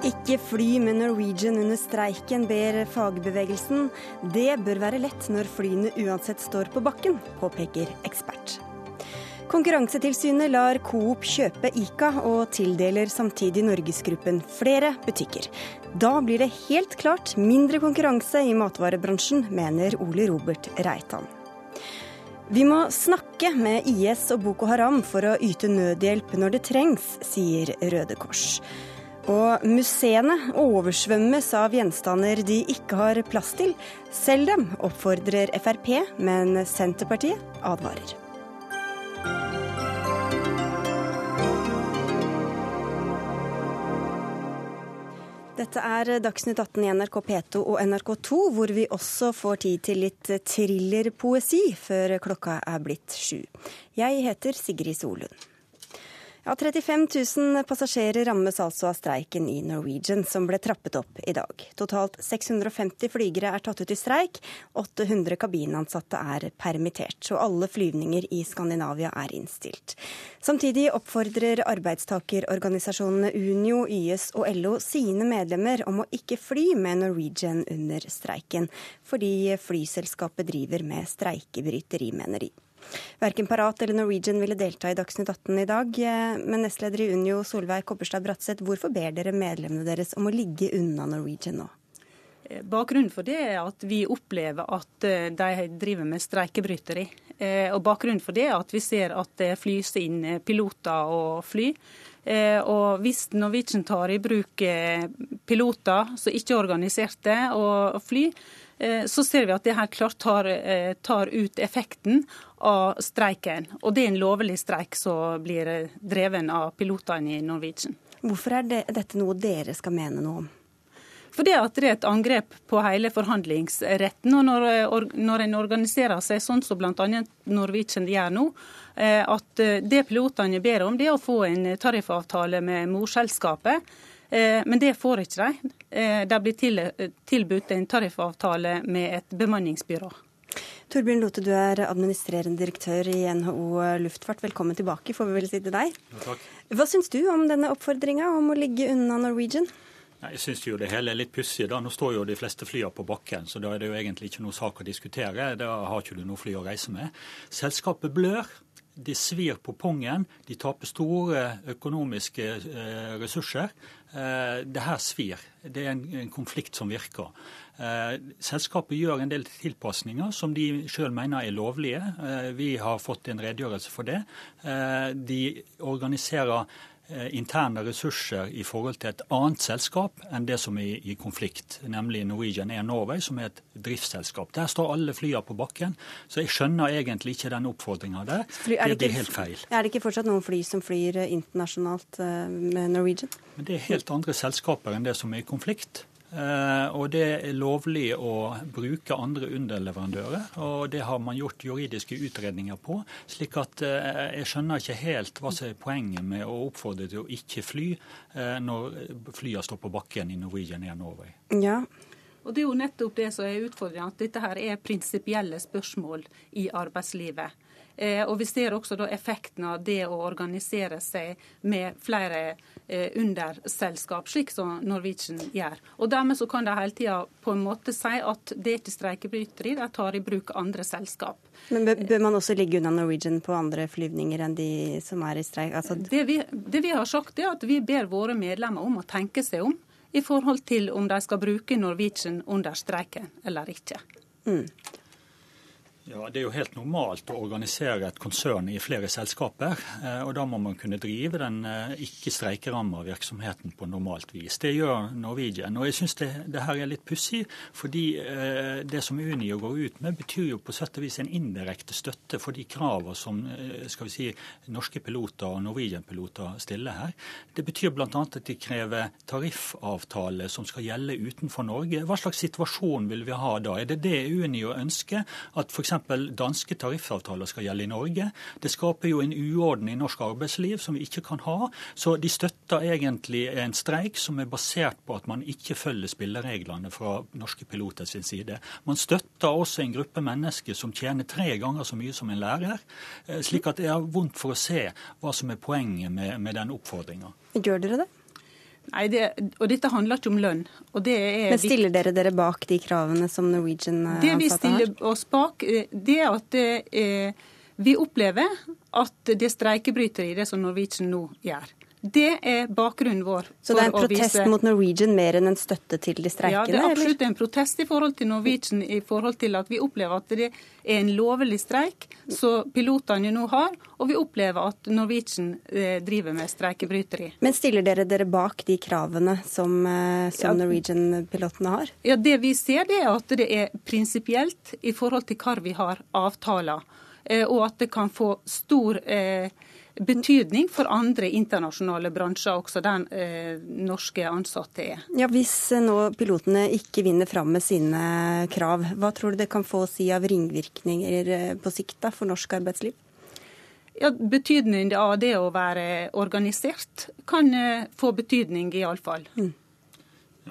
Ikke fly med Norwegian under streiken, ber fagbevegelsen. Det bør være lett når flyene uansett står på bakken, påpeker ekspert. Konkurransetilsynet lar Coop kjøpe Ica, og tildeler samtidig Norgesgruppen flere butikker. Da blir det helt klart mindre konkurranse i matvarebransjen, mener Ole Robert Reitan. Vi må snakke med IS og Boko Haram for å yte nødhjelp når det trengs, sier Røde Kors. Og museene oversvømmes av gjenstander de ikke har plass til. Selv dem, oppfordrer Frp, men Senterpartiet advarer. Dette er Dagsnytt 18 i NRK P2 og NRK2, hvor vi også får tid til litt thrillerpoesi før klokka er blitt sju. Jeg heter Sigrid Solund. Ja, 35 000 passasjerer rammes altså av streiken i Norwegian, som ble trappet opp i dag. Totalt 650 flygere er tatt ut i streik, 800 kabinansatte er permittert, og alle flyvninger i Skandinavia er innstilt. Samtidig oppfordrer arbeidstakerorganisasjonene Unio, YS og LO sine medlemmer om å ikke fly med Norwegian under streiken, fordi flyselskapet driver med streikebryteri, mener de. Verken Parat eller Norwegian ville delta i Dagsnytt 18 i dag. Eh, men nestleder i Unio, Solveig Kopperstad Bratseth, hvorfor ber dere medlemmene deres om å ligge unna Norwegian nå? Eh, bakgrunnen for det er at vi opplever at eh, de driver med streikebryteri. Og bakgrunnen for det er at vi ser at det flys inn piloter og fly. Og hvis Norwegian tar i bruk piloter som ikke er organiserte, og fly, så ser vi at det her klart tar, tar ut effekten av streiken. Og det er en lovlig streik som blir dreven av pilotene i Norwegian. Hvorfor er det, dette noe dere skal mene noe om? Fordi at det er et angrep på hele forhandlingsretten. og Når, når en organiserer seg sånn som bl.a. Norwegian gjør nå, eh, at eh, det pilotene ber om, det er å få en tariffavtale med morselskapet. Eh, men det får ikke de. De blir tilbudt en tariffavtale med et bemanningsbyrå. Torbjørn Lote, du er administrerende direktør i NHO Luftfart. Velkommen tilbake, får vi vel si til deg. Ja, Hva syns du om denne oppfordringa om å ligge unna Norwegian? Jeg syns jo det hele er litt pussig. Nå står jo de fleste flyene på bakken, så da er det jo egentlig ikke noe sak å diskutere. Da har ikke du noe fly å reise med. Selskapet blør. De svir på pungen. De taper store økonomiske eh, ressurser. Eh, det her svir. Det er en konflikt som virker. Eh, selskapet gjør en del tilpasninger som de sjøl mener er lovlige. Eh, vi har fått en redegjørelse for det. De organiserer interne ressurser i forhold til et annet selskap enn det som er i konflikt, nemlig Norwegian Air Norway, som er et driftsselskap. Der står alle flyene på bakken, så jeg skjønner egentlig ikke den oppfordringa der. Fly, det, det, blir helt feil. Er det ikke fortsatt noen fly som flyr internasjonalt med Norwegian? Men Det er helt andre selskaper enn det som er i konflikt. Eh, og det er lovlig å bruke andre underleverandører, og det har man gjort juridiske utredninger på. slik at eh, jeg skjønner ikke helt hva som er poenget med å oppfordre til å ikke fly eh, når flyene står på bakken i Norwegian Air Norway. Ja, og Det er jo nettopp det som er utfordringen, at dette her er prinsipielle spørsmål i arbeidslivet. Eh, og Vi ser også da effekten av det å organisere seg med flere eh, underselskap, slik som Norwegian gjør. Og Dermed så kan de hele tida på en måte si at det er ikke streikebryteri, de tar i bruk andre selskap. Men Bør man også ligge unna Norwegian på andre flyvninger enn de som er i streik? Altså... Det, vi, det vi har sagt er at vi ber våre medlemmer om å tenke seg om i forhold til om de skal bruke Norwegian under streiken eller ikke. Mm. Ja, Det er jo helt normalt å organisere et konsern i flere selskaper. Eh, og Da må man kunne drive den eh, ikke-streikeramma virksomheten på normalt vis. Det gjør Norwegian. Og jeg syns det, det, her er litt pussig, fordi eh, det som Unio går ut med, betyr jo på sett og vis en indirekte støtte for de kravene som skal vi si, norske piloter og Norwegian-piloter stiller her. Det betyr bl.a. at de krever tariffavtale som skal gjelde utenfor Norge. Hva slags situasjon vil vi ha da? Er det det Unio ønsker? At f.eks danske tariffavtaler skal gjelde i Norge. Det skaper jo en uorden i norsk arbeidsliv som vi ikke kan ha. Så de støtter egentlig en streik som er basert på at man ikke følger spillereglene fra norske piloter sin side. Man støtter også en gruppe mennesker som tjener tre ganger så mye som en lærer. Eh, slik at det er vondt for å se hva som er poenget med, med den oppfordringa. Gjør dere det? Nei, det, og Dette handler ikke om lønn. Det Men Stiller dere dere bak de kravene som Norwegian-ansatte har? Det vi stiller oss bak, det er at eh, vi opplever at det er streikebryteri, det som Norwegian nå gjør. Det er bakgrunnen vår. Så det er en protest vise... mot Norwegian mer enn en støtte til de streikende? Ja, det er absolutt en protest i forhold til Norwegian, i forhold til at vi opplever at det er en lovlig streik som pilotene nå har, og vi opplever at Norwegian eh, driver med streikebryteri. Men stiller dere dere bak de kravene som, eh, som ja, Norwegian-pilotene har? Ja, Det vi ser, det er at det er prinsipielt i forhold til hva vi har avtaler, eh, og at det kan få stor eh, betydning for andre internasjonale bransjer, også der eh, norske ansatte er. Ja, Hvis eh, nå pilotene ikke vinner fram med sine krav, hva tror du det kan få å si av ringvirkninger eh, på sikt da, for norsk arbeidsliv? Ja, Betydningen av det å være organisert kan eh, få betydning, iallfall. Mm.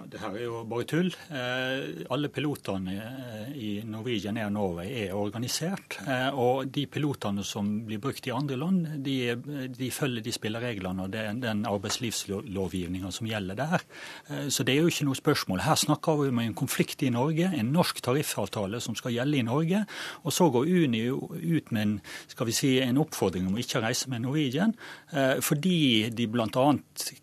Det her er jo bare tull. Eh, alle pilotene eh, i Norwegian Air Norway er organisert. Eh, og de pilotene som blir brukt i andre land, de, de følger de spillereglene og den, den arbeidslivslovgivninga som gjelder der. Så det er jo ikke noe spørsmål. Her snakker vi om en konflikt i Norge, en norsk tariffavtale som skal gjelde i Norge. Og så går Uni ut med en, skal vi si, en oppfordring om ikke å reise med Norwegian, fordi de bl.a.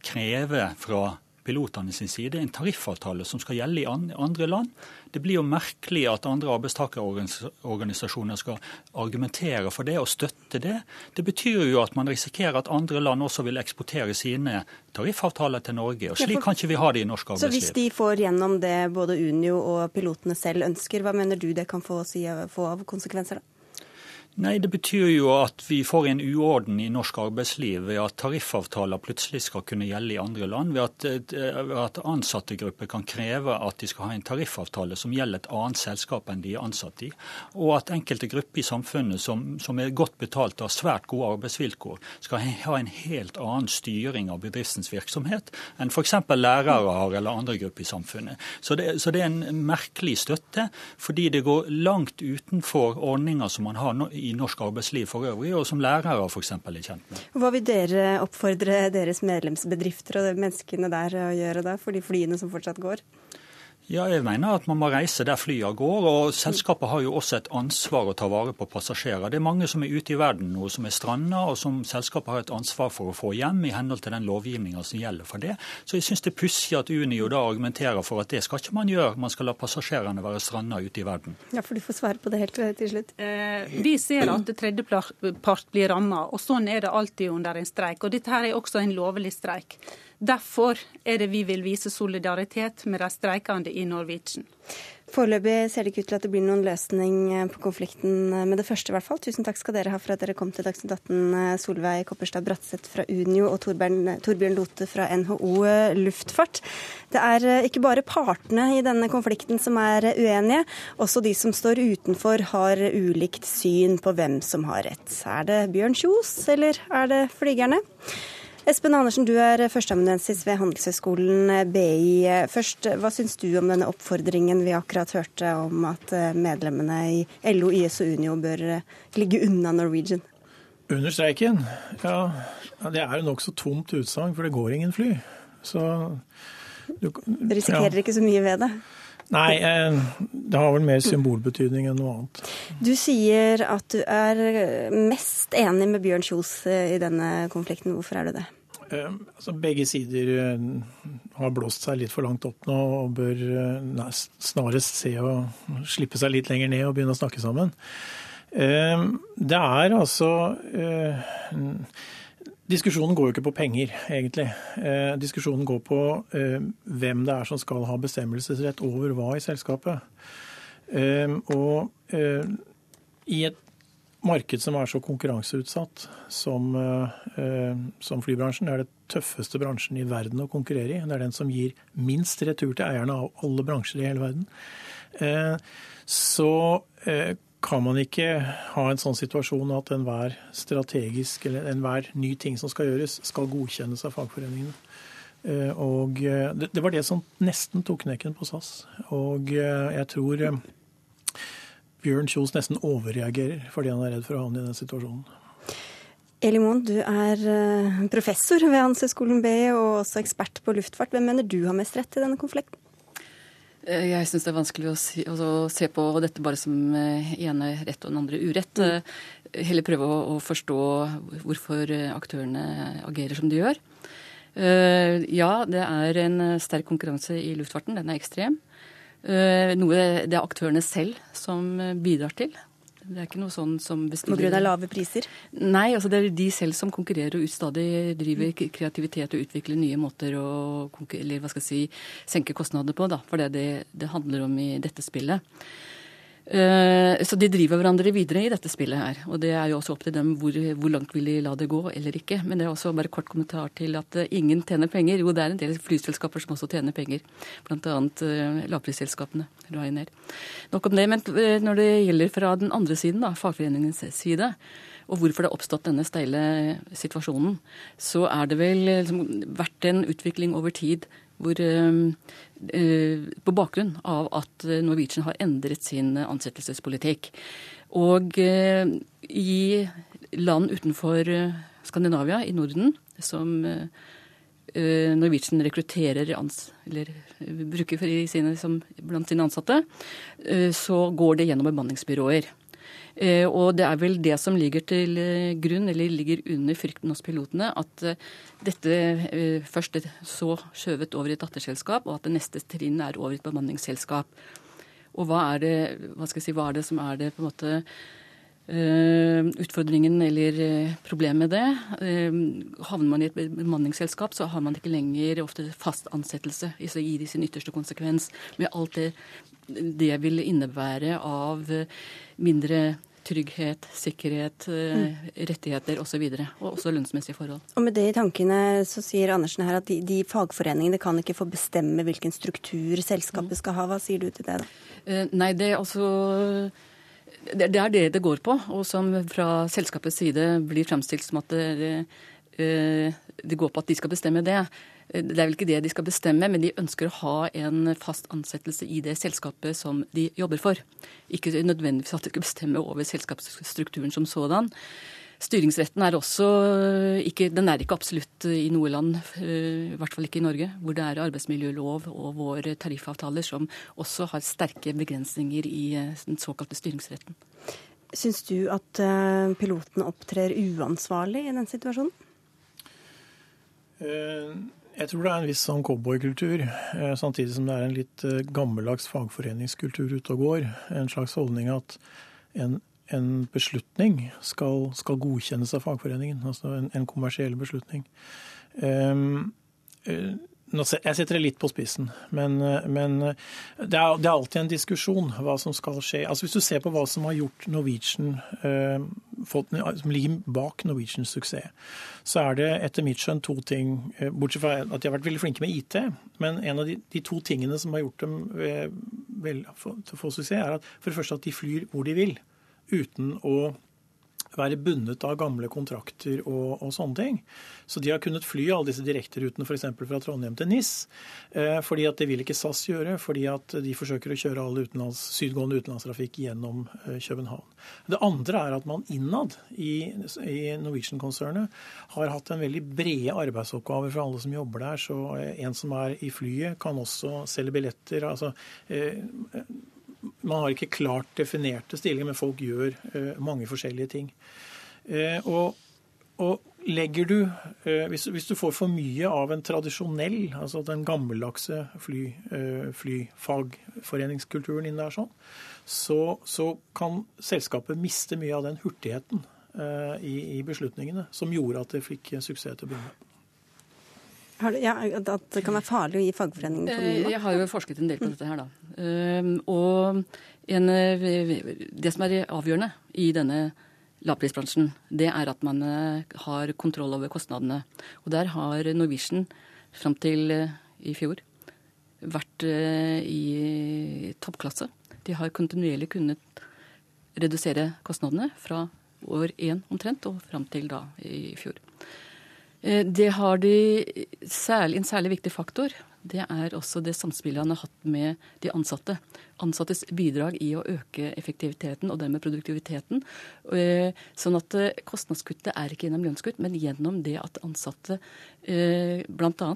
krever fra pilotene sin side en tariffavtale som skal gjelde i andre land. Det blir jo merkelig at andre arbeidstakerorganisasjoner skal argumentere for det og støtte det. Det betyr jo at man risikerer at andre land også vil eksportere sine tariffavtaler til Norge. og Slik kan ikke vi ha det i norsk arbeidsliv. Så hvis de får gjennom det både Unio og pilotene selv ønsker, hva mener du det kan få, si, få av konsekvenser? da? Nei, Det betyr jo at vi får en uorden i norsk arbeidsliv ved at tariffavtaler plutselig skal kunne gjelde i andre land. Ved at, eh, at ansattegrupper kan kreve at de skal ha en tariffavtale som gjelder et annet selskap enn de er ansatt i. Og at enkelte grupper i samfunnet som, som er godt betalt og har svært gode arbeidsvilkår, skal ha en helt annen styring av bedriftens virksomhet enn f.eks. lærere har eller andre grupper i samfunnet. Så det, så det er en merkelig støtte, fordi det går langt utenfor ordninger som man har i i norsk arbeidsliv for øvrig, og som lærere f.eks. er kjent med. Hva vil dere oppfordre deres medlemsbedrifter og menneskene der å gjøre da, for de flyene som fortsatt går? Ja, jeg mener at man må reise der flyene går. og Selskapet har jo også et ansvar å ta vare på passasjerer. Det er mange som er ute i verden nå som er stranda, og som selskapet har et ansvar for å få hjem i henhold til den lovgivninga som gjelder for det. Så jeg syns det er pussig at Unio da argumenterer for at det skal ikke man gjøre. Man skal la passasjerene være stranda ute i verden. Ja, for du får svare på det helt til slutt. Eh, vi ser at tredjepart blir ramma, og sånn er det alltid under en streik. Og dette her er også en lovlig streik. Derfor er det vi vil vise solidaritet med de streikende i Norwegian. Foreløpig ser det ikke ut til at det blir noen løsning på konflikten med det første, i hvert fall. Tusen takk skal dere ha for at dere kom til Dagsnytt 18, Solveig Kopperstad Bratseth fra Unio og Torbjørn Lote fra NHO Luftfart. Det er ikke bare partene i denne konflikten som er uenige. Også de som står utenfor har ulikt syn på hvem som har rett. Er det Bjørn Kjos, eller er det flygerne? Espen Andersen, du er førsteamanuensis ved Handelshøyskolen BI. Først, Hva syns du om denne oppfordringen vi akkurat hørte om at eh, medlemmene i LO, YS og Unio bør eh, ligge unna Norwegian? Under streiken? Ja, det er jo nokså tomt utsagn, for det går ingen fly. Så du, du risikerer ja. ikke så mye ved det? Nei, eh, det har vel mer symbolbetydning enn noe annet. Du sier at du er mest enig med Bjørn Kjos i denne konflikten. Hvorfor er du det? Eh, altså, begge sider eh, har blåst seg litt for langt opp nå og bør nei, eh, snarest se å slippe seg litt lenger ned og begynne å snakke sammen. Det er altså Diskusjonen går jo ikke på penger, egentlig. Diskusjonen går på hvem det er som skal ha bestemmelsesrett over hva i selskapet. Og i et marked som er så konkurranseutsatt som, eh, som, flybransjen. Det er det tøffeste bransjen i verden å konkurrere i. Det er den som gir minst retur til eierne av alle bransjer i hele verden. Eh, så eh, kan man ikke ha en sånn situasjon at enhver strategisk eller enhver ny ting som skal gjøres, skal godkjennes av fagforeningene. Og det var det som nesten tok knekken på SAS. Og jeg tror Bjørn Kjos nesten overreagerer fordi han er redd for å havne i den situasjonen. Eli Moen, du er eh, professor ved Hansøyskolen B og også ekspert på luftfart. Hvem mener du har mest rett i denne konflikten? Eh, jeg syns det er vanskelig å, si, å, se på dette bare som eh, ene rett og den andre urett. Mm. Heller prøve å, å, forstå hvorfor aktørene agerer som de gjør. Ja, det er en sterk konkurranse i luftfarten. Den er ekstrem. Noe det er aktørene selv som bidrar til. Det er ikke noe sånn som bestiller På grunn av lave priser? Nei, altså det er de selv som konkurrerer og stadig driver kreativitet og utvikler nye måter å eller hva skal jeg si, senke kostnadene på. Da, for det er det det handler om i dette spillet. Eh, så de driver hverandre videre i dette spillet her. Og det er jo også opp til dem hvor, hvor langt vil de la det gå eller ikke. Men det er også bare kort kommentar til at eh, ingen tjener penger. Jo, det er en del flyselskaper som også tjener penger. Bl.a. Uh, lavprisselskapene. Ryanair. Nok om det. Men når det gjelder fra den andre siden, da, fagforeningens side, og hvorfor det har oppstått denne steile situasjonen, så er det vel liksom, vært en utvikling over tid hvor, eh, eh, på bakgrunn av at Norwegian har endret sin ansettelsespolitikk. Og eh, i land utenfor Skandinavia, i Norden, som Norwegian rekrutterer eller bruker sine, som, blant sine ansatte, så går det gjennom bemanningsbyråer. Eh, og det er vel det som ligger til eh, grunn, eller ligger under frykten hos pilotene, at eh, dette først er så skjøvet over i et datterselskap, og at det neste trinn er over i et bemanningsselskap. Og hva er det, hva si, hva er det som er det på en måte utfordringen eller problemet med det. havner man i et bemanningsselskap, så har man ikke lenger ofte fast ansettelse i sin ytterste konsekvens, med alt det det vil innebære av mindre trygghet, sikkerhet, eh, mm. rettigheter osv. Og, så og også lønnsmessige forhold. Og Med det i tankene så sier Andersen her at de, de fagforeningene kan ikke få bestemme hvilken struktur selskapet mm. skal ha. Hva sier du til det, da? Eh, nei, det er altså det, det er det det går på, og som fra selskapets side blir fremstilt som at det, det, det går på at de skal bestemme det. Det er vel ikke det de skal bestemme, men de ønsker å ha en fast ansettelse i det selskapet som de jobber for. Ikke nødvendigvis at de skal bestemme over selskapsstrukturen som sådan. Styringsretten er også ikke, den er ikke absolutt i noe land, eh, i hvert fall ikke i Norge, hvor det er arbeidsmiljølov og våre tariffavtaler som også har sterke begrensninger i eh, den såkalte styringsretten. Syns du at eh, pilotene opptrer uansvarlig i den situasjonen? Jeg tror det er en viss sånn cowboykultur, eh, samtidig som det er en litt eh, gammeldags fagforeningskultur ute og går. En slags holdning at en, en beslutning skal, skal, godkjennes av fagforeningen. Altså en, en kommersiell beslutning. Um, jeg setter det litt på spissen, men, men det, er, det, er, alltid en diskusjon hva som skal skje. Altså Hvis du ser på hva som har gjort Norwegian, eh, som ligger bak Norwegians suksess, så er det etter mitt skjønn to ting. Eh, bortsett fra at de har vært veldig flinke med IT. Men en av de, de to tingene som har gjort dem eh, vel, for, til å få suksess, er at for det første at de flyr hvor de vil. Uten å være bundet av gamle kontrakter og, og, sånne ting. Så de har kunnet fly alle disse direkterutene f.eks. fra Trondheim til NIS. Eh, fordi at det vil ikke SAS gjøre, fordi at de forsøker å kjøre all utenlands, sydgående utenlandstrafikk gjennom eh, København. Det andre er at man innad i, i Norwegian-konsernet har hatt en veldig brede arbeidsoppgaver for alle som jobber der. Så eh, en som er i flyet, kan også selge billetter. altså eh, man har ikke klart definerte stillinger, men folk gjør eh, mange forskjellige ting. Eh, og, og legger du eh, hvis, hvis, du får for mye av en tradisjonell, altså den gammeldagse fly, flyfagforeningskulturen inn der sånn, så, så, kan selskapet miste mye av den hurtigheten i, i beslutningene som gjorde at det fikk suksess til å begynne med. Du, ja, at det kan være farlig å gi fagforeningen for mye? Jeg har jo forsket en del på dette her, da. Ehm, og en, det som er avgjørende i denne lavprisbransjen, det er at man eh, har kontroll over kostnadene. Og der har Norwegian fram til eh, i fjor vært eh, i toppklasse. De har kontinuerlig kunnet redusere kostnadene fra år én omtrent og fram til da i fjor. Eh, det har de særlig, en særlig viktig faktor. det er også det samspillet han har hatt med de ansatte. Ansattes bidrag i å øke effektiviteten og dermed produktiviteten. Eh, sånn at eh, kostnadskuttet er ikke gjennom lønnskutt, men gjennom det at ansatte bl.a.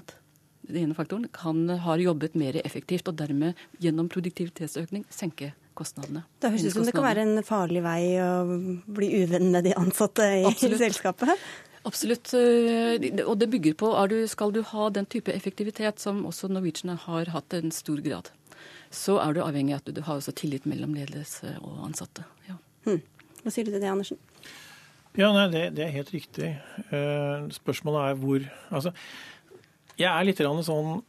den ene faktoren, kan, har jobbet mer effektivt og dermed gjennom produktivitetsøkning senke kostnadene. Det høres ut som det kan være en farlig vei å bli uvenn med de ansatte i Absolutt. selskapet? Absolutt. Eh, og det bygger på du, Skal du ha den type effektivitet som også Norwegian har hatt en stor grad, så er du avhengig av at du har også tillit mellom ledelse og ansatte. Ja. Hmm. Hva sier du til det, Andersen? Ja, nei, det, det, er helt riktig. Uh, spørsmålet er hvor Altså, jeg er litt sånn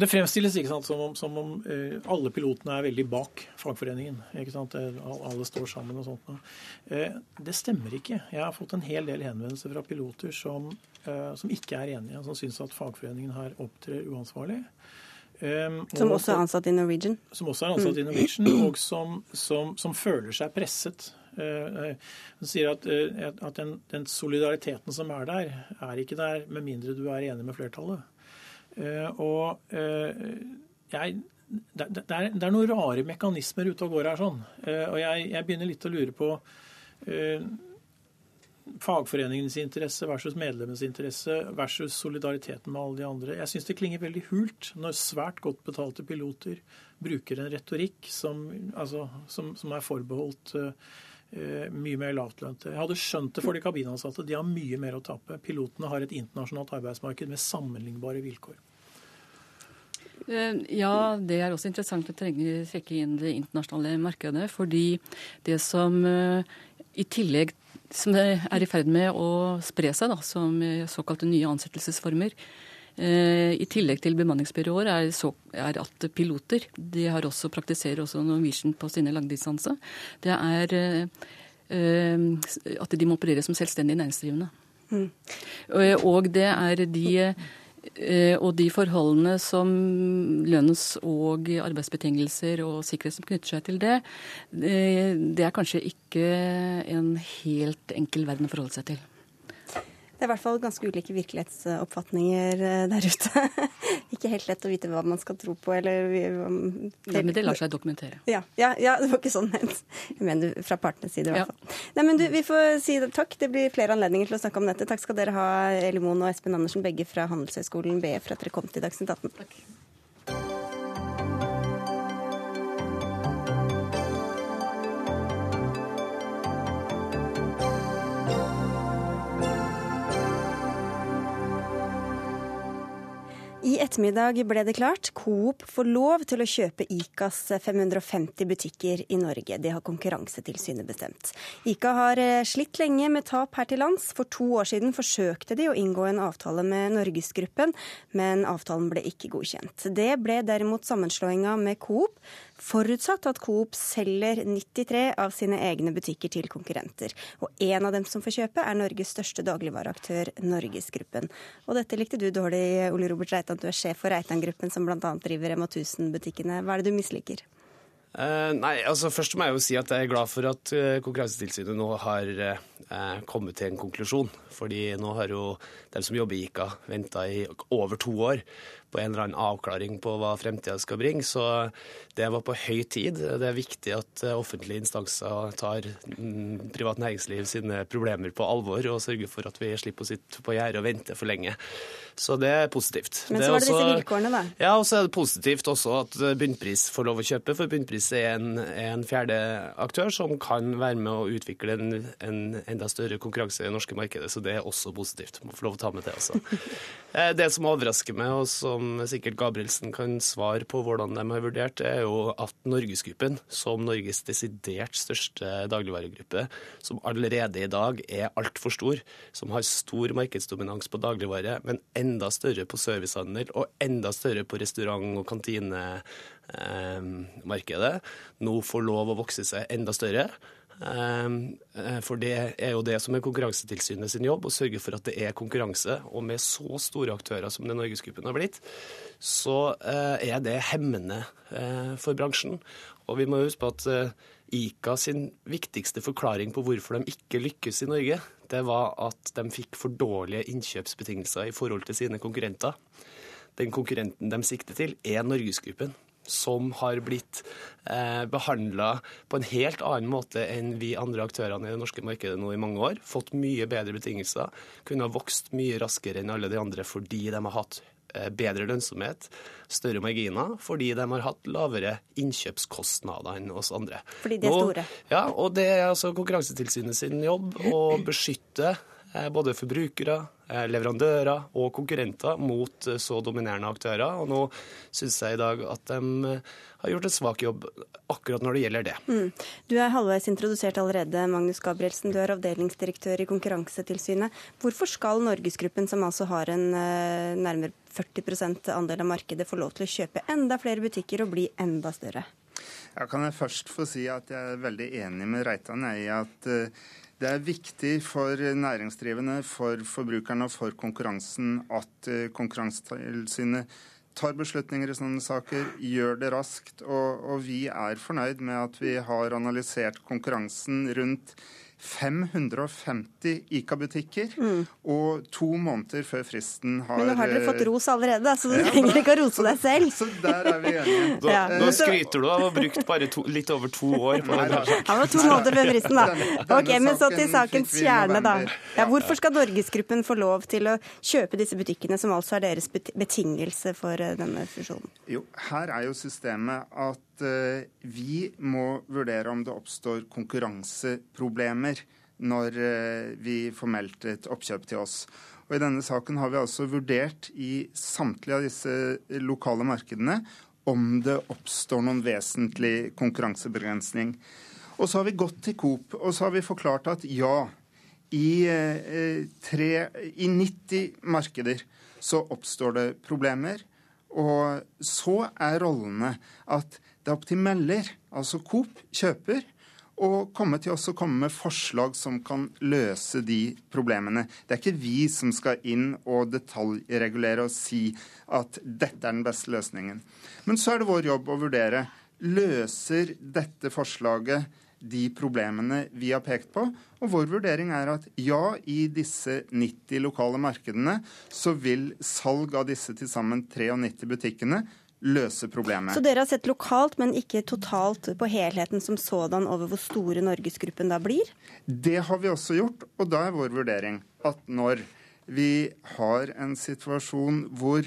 det fremstilles ikke sant, som om, som om uh, alle pilotene er veldig bak fagforeningen. ikke sant, Alle står sammen og sånt. Uh, det stemmer ikke. Jeg har fått en hel del henvendelser fra piloter som, uh, som ikke er enige, som syns at fagforeningen her opptrer uansvarlig. Um, som også er ansatt i Norwegian? Som også er ansatt mm. i Norwegian, og som, som, som føler seg presset. Uh, sier at, at den, den, solidariteten som er der, er ikke der med mindre du er enig med flertallet. Eh, og eh, jeg, det, er, det, er, noen rare mekanismer ute og går her. sånn. Eh, og jeg, jeg, begynner litt å lure på fagforeningens interesse versus medlemmenes interesse versus solidariteten med alle de andre. Jeg syns det klinger veldig hult når svært godt betalte piloter bruker en retorikk som, altså, som, som er forbeholdt uh, mye mer lavtlønte. Jeg hadde skjønt det for de kabinansatte. De har mye mer å tape. Pilotene har et internasjonalt arbeidsmarked med sammenlignbare vilkår. Eh, ja, det er også interessant å trekke inn det internasjonale markedet. Fordi det som eh, i tillegg som er i ferd med å spre seg da, som eh, såkalte nye ansettelsesformer, i tillegg til bemanningsbyråer er, så, er, at piloter de har også, praktiserer også Norwegian på sine langdistanse. Det er at de må operere som selvstendig næringsdrivende. Mm. Og det er de Eh, og de forholdene som lønns- og arbeidsbetingelser og sikkerhet som knytter seg til det, eh, det er kanskje ikke en helt enkel verden å forholde seg til. Det er i hvert fall ganske ulike virkelighetsoppfatninger eh, der ute. Ikke helt lett å vite hva man skal tro på, eller ja, Men det lar seg dokumentere. Ja, ja, ja det var ikke sånn ment. Jeg mener fra partenes side, i hvert fall. Nei, men du, vi får si takk. Det blir flere anledninger til å snakke om dette. Takk skal dere ha, Elimon og Espen Andersen, begge fra Handelshøyskolen BE, for at dere kom til Dagsnytt 18. Takk. I ettermiddag ble det klart. Coop får lov til å kjøpe Icas 550 butikker i Norge. Det har Konkurransetilsynet bestemt. Ica har eh, slitt lenge med tap her til lands. For to år siden forsøkte de å inngå en avtale med Norgesgruppen, men avtalen ble ikke godkjent. Det ble derimot sammenslåinga med Coop, forutsatt at Coop selger 93 av sine egne butikker til konkurrenter. Og en av dem som får kjøpe, er Norges største dagligvareaktør, Norgesgruppen. Og dette likte du dårlig, Ole Robert Reitan. Du er sjef for Reitan-gruppen, som bl.a. driver Rema 1000-butikkene. Hva er det du misliker? Uh, nei, altså Først må jeg jo si at jeg er glad for at uh, Konkurransetilsynet nå har uh, kommet til en konklusjon. Fordi nå har jo de som jobber i ICA venta i over to år på en eller annen avklaring på hva fremtida skal bringe. Så det var på høy tid. Det er viktig at eh, offentlige instanser tar mm, privat næringsliv sine problemer på alvor og sørger for at vi slipper å sitte på gjerdet og vente for lenge. Så det er positivt. Men så var det, også, disse vilkårene, da. Ja, og så er det positivt også at Bunnpris får lov å kjøpe, for Bunnpris er en, en fjerde aktør som kan være med å utvikle en, en enda større konkurranse i det norske markedet. Så det er også positivt. Må få lov å ta med det også. Eh, det som overrasker meg, og som sikkert Gabrielsen kan svare på hvordan de har vurdert, er jo at Norgesgruppen, som Norges desidert største dagligvaregruppe, som allerede i dag er altfor stor, som har stor markedsdominans på dagligvare, men enda større på servicehandel og enda større på restaurant- og kantinemarkedet, nå får lov å vokse seg enda større. Ehm, eh, for det er jo det som er Konkurransetilsynet sin jobb, å sørge for at det er konkurranse. Og med så store aktører som det Norgesgruppen har blitt, så eh, er det hemmende eh, for bransjen. Og vi må huske på at ICA sin viktigste forklaring på hvorfor de ikke lykkes i Norge, det var at de fikk for dårlige innkjøpsbetingelser i forhold til sine konkurrenter. den konkurrenten de sikter til, er Norgesgruppen som har blitt eh, behandla på en helt annen måte enn vi andre aktørene i det norske markedet nå i mange år. Fått mye bedre betingelser. Kunne ha vokst mye raskere enn alle de andre fordi de har hatt eh, bedre lønnsomhet, større marginer, fordi de har hatt lavere innkjøpskostnader enn oss andre. Fordi de er store? Nå, ja, og det er altså Konkurransetilsynet sin jobb å beskytte både forbrukere, Eh, leverandører og konkurrenter mot eh, så dominerende aktører. Og nå syns jeg i dag at de eh, har gjort en svak jobb akkurat når det gjelder det. Mm. Du er halvveis introdusert allerede, Magnus Gabrielsen. Du er avdelingsdirektør i Konkurransetilsynet. Hvorfor skal Norgesgruppen, som altså har en nærmere 40 andel av markedet, få lov til å kjøpe enda flere butikker og bli enda større? Jeg kan først få si at jeg er veldig enig med Reitan i at det er viktig for næringsdrivende, for forbrukerne og for konkurransen at eh, Konkurransetilsynet tar beslutninger i sånne saker, gjør det raskt. Og, og vi er fornøyd med at vi har analysert konkurransen rundt 550 ICA-butikker, mm. og to måneder før fristen har Men nå har dere fått ros allerede, så du ja, trenger ikke å rose deg selv. Så der er vi enige. Da, ja. Nå skryter du av å ha brukt bare to, litt over to år på det. Det var to måneder før fristen, da. Denne, denne ok, Men så til sakens kjerne, da. Ja, hvorfor skal Norgesgruppen få lov til å kjøpe disse butikkene, som altså er deres betingelse for eh, denne fusjonen? Jo, her er jo systemet at Eh, vi må vurdere om det oppstår konkurranseproblemer når eh, vi får meldt et oppkjøp til oss. Og I denne saken har vi altså vurdert i samtlige av disse lokale markedene om det oppstår noen vesentlig konkurransebegrensning. Og så har vi gått til Coop og så har vi forklart at ja, i, eh, tre, i 90 markeder så oppstår det problemer. Og så er rollene at det opp til melder, altså Coop, kjøper, å komme til oss og komme med forslag som kan løse de problemene. Det er ikke vi som skal inn og detaljregulere og si at dette er den beste løsningen. Men så er det vår jobb å vurdere løser dette forslaget de problemene vi har pekt på. Og vår vurdering er at ja, i disse 90 lokale markedene så vil salg av disse til sammen 93 butikkene løse problemet. Så dere har sett lokalt, men ikke totalt på helheten som sådan over hvor store Norgesgruppen da blir? Det har vi også gjort, og da er vår vurdering at når vi har en situasjon hvor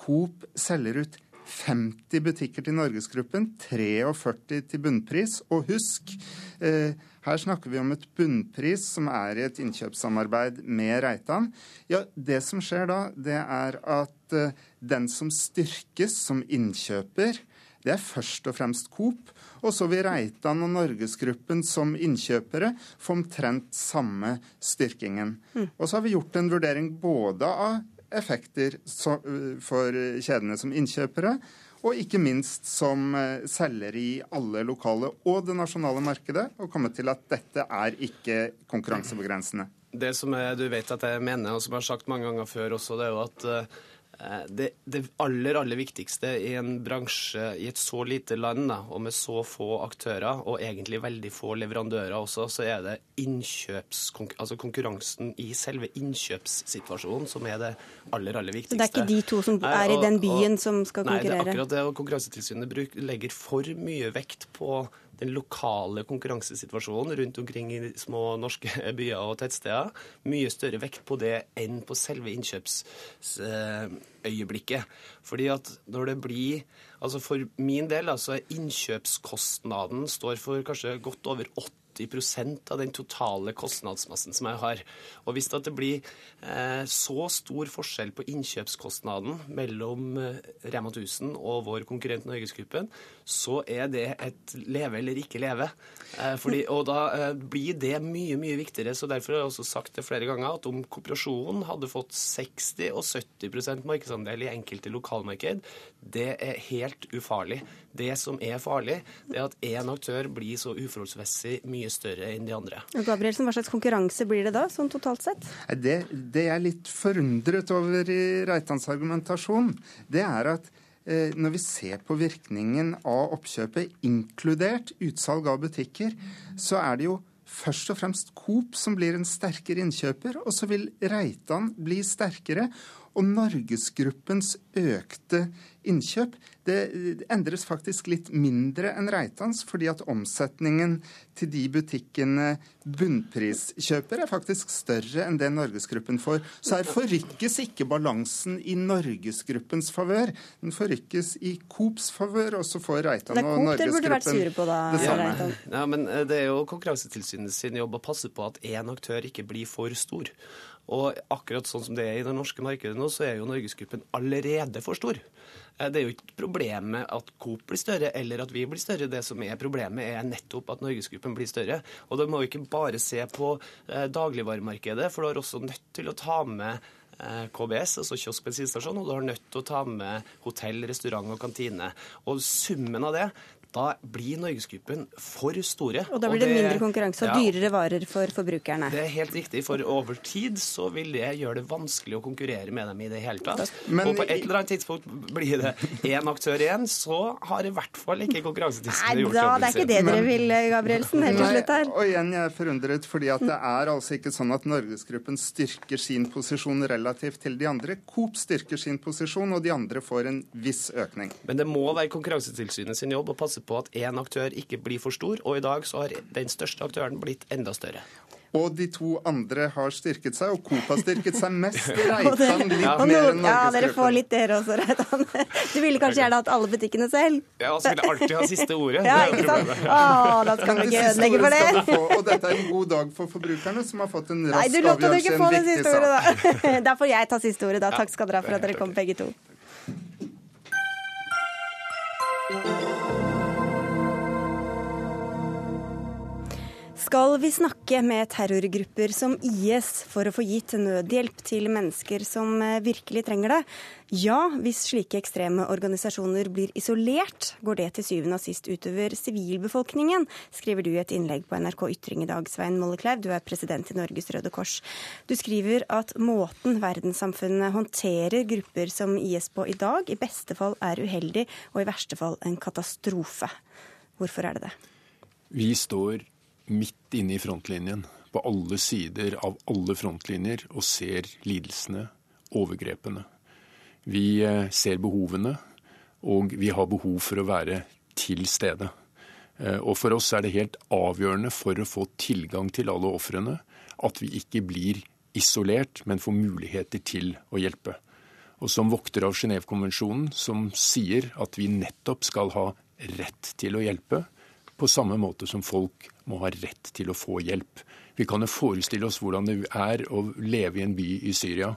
Coop selger ut 50 butikker til Norgesgruppen, 43 til bunnpris. Og husk, eh, her snakker vi om et bunnpris som er i et innkjøpssamarbeid med Reitan. Ja, Det som skjer da, det er at uh, den som styrkes som innkjøper, det er først og fremst Coop. Og så vil Reitan og Norgesgruppen som innkjøpere få omtrent samme styrkingen. Mm. Og så har vi gjort en vurdering både av effekter uh, for kjedene som innkjøpere, og ikke minst som eh, selger i alle lokale og det nasjonale markedet, og kommet til at dette er ikke konkurransebegrensende. Det som jeg, du vet at jeg mener, og som jeg har sagt mange ganger før også, det er jo at uh, Eh, det, det, aller aller viktigste i en bransje i et så lite land da, og med så få aktører, og egentlig veldig få leverandører også, så er det altså konkurransen i selve innkjøpssituasjonen som er det aller aller viktigste. Det er ikke de to som er i den byen og, som skal konkurrere? Nei, det er akkurat det. og Konkurransetilsynet legger for mye vekt på den lokale konkurransesituasjonen rundt omkring i små norske byer og tettsteder. Mye større vekt på det enn på selve innkjøpsøyeblikket. Fordi at når det blir Altså for min del, altså innkjøpskostnaden står for kanskje godt over 80 80% av den totale kostnadsmassen som jeg har. Og Hvis det blir eh, så stor forskjell på innkjøpskostnaden mellom eh, Rema 1000 og vår konkurrent Norgesgruppen, så er det et leve eller ikke leve. Eh, fordi, og da blir det mye, mye viktigere. så Derfor har jeg også sagt det flere ganger at om kooperasjonen hadde fått 60 og 70% markedsandel i enkelte lokalmarked, det er helt ufarlig. Det som er farlig, det er at én aktør blir så uforholdsmessig mye større enn de andre. Gabrielsen, Hva slags konkurranse blir det da, sånn totalt sett? Det, det jeg er litt forundret over i Reitans argumentasjon, det er at eh, når vi ser på virkningen av oppkjøpet, inkludert utsalg av butikker, så er det jo først og fremst Coop som blir en sterkere innkjøper, og så vil Reitan bli sterkere. Og Norgesgruppens økte innkjøp det endres faktisk litt mindre enn Reitans, fordi at omsetningen til de butikkene bunnpriskjøper, er faktisk større enn det Norgesgruppen får. Så her forrykkes ikke balansen i Norgesgruppens favør. Den forrykkes i Coops favør, og så får Reitan og Norgesgruppen på, da, det samme. Ja, men eh, det er jo Konkurransetilsynet sin jobb å passe på at én aktør ikke blir for stor. Og akkurat sånn som det er i det norske markedet nå, så er jo Norgesgruppen allerede for stor. Eh, det er jo ikke problemet at Coop blir større eller at vi blir større. Det som er problemet, er nettopp at Norgesgruppen blir større. Og da må vi ikke bare se på eh, dagligvaremarkedet, for du har også nødt til å ta med eh, KBS, altså kiosk bensinstasjon, og du har nødt til å ta med hotell, restaurant og kantine. Og summen av det da blir Norgesgruppen for store. Og da blir det, det mindre konkurranse og ja, dyrere varer for forbrukerne. Det er helt riktig, for over tid så vil det gjøre det vanskelig å konkurrere med dem i det hele tatt. Men, og på et eller annet tidspunkt blir det én aktør igjen, så har i hvert fall ikke Konkurransetilsynet gjort jobben sin. Det er ikke det dere vil, Gabrielsen, helt til slutt her. Og igjen, jeg er forundret, fordi at det er altså ikke sånn at Norgesgruppen styrker sin posisjon relativt til de andre. Coop styrker sin posisjon, og de andre får en viss økning. Men det må være Konkurransetilsynet sin jobb å passe passe på at én aktør ikke blir for stor, og i dag så har den største aktøren blitt enda større. Og de to andre har styrket seg, og Coop har styrket seg mest. Reitan litt ja. mer enn Ja, dere får litt dere også, Reitan. Du ville kanskje gjerne hatt alle butikkene selv? Ja, og så vil jeg alltid ha siste ordet. Ja, ikke sant? Å, da skal vi ikke ødelegge for det. Få, og dette er en god dag for forbrukerne, som har fått en rask avgjørelse i en viktig sak. Da får jeg ta siste ordet, da. Takk skal dere ha for at dere kom, begge to. Skal vi snakke med terrorgrupper som IS for å få gitt nødhjelp til mennesker som eh, virkelig trenger det? Ja, hvis slike ekstreme organisasjoner blir isolert, går det til syvende og sist utover sivilbefolkningen, skriver du i et innlegg på NRK Ytring i dag, Svein Mollekleiv. Du er president i Norges Røde Kors. Du skriver at måten verdenssamfunnet håndterer grupper som IS på i dag, i beste fall er uheldig, og i verste fall en katastrofe. Hvorfor er det det? Vi står midt inne i frontlinjen, på alle sider av alle frontlinjer, og ser lidelsene, overgrepene. Vi eh, ser behovene, og vi har behov for å være til stede. Eh, og for oss er det helt avgjørende for å få tilgang til alle ofrene at vi ikke blir isolert, men får muligheter til å hjelpe. Og som vokter av Genévekonvensjonen, som sier at vi nettopp skal ha rett til å hjelpe, på samme måte som folk må ha rett til å få hjelp. Vi kan jo forestille oss hvordan det er å leve i en by i Syria,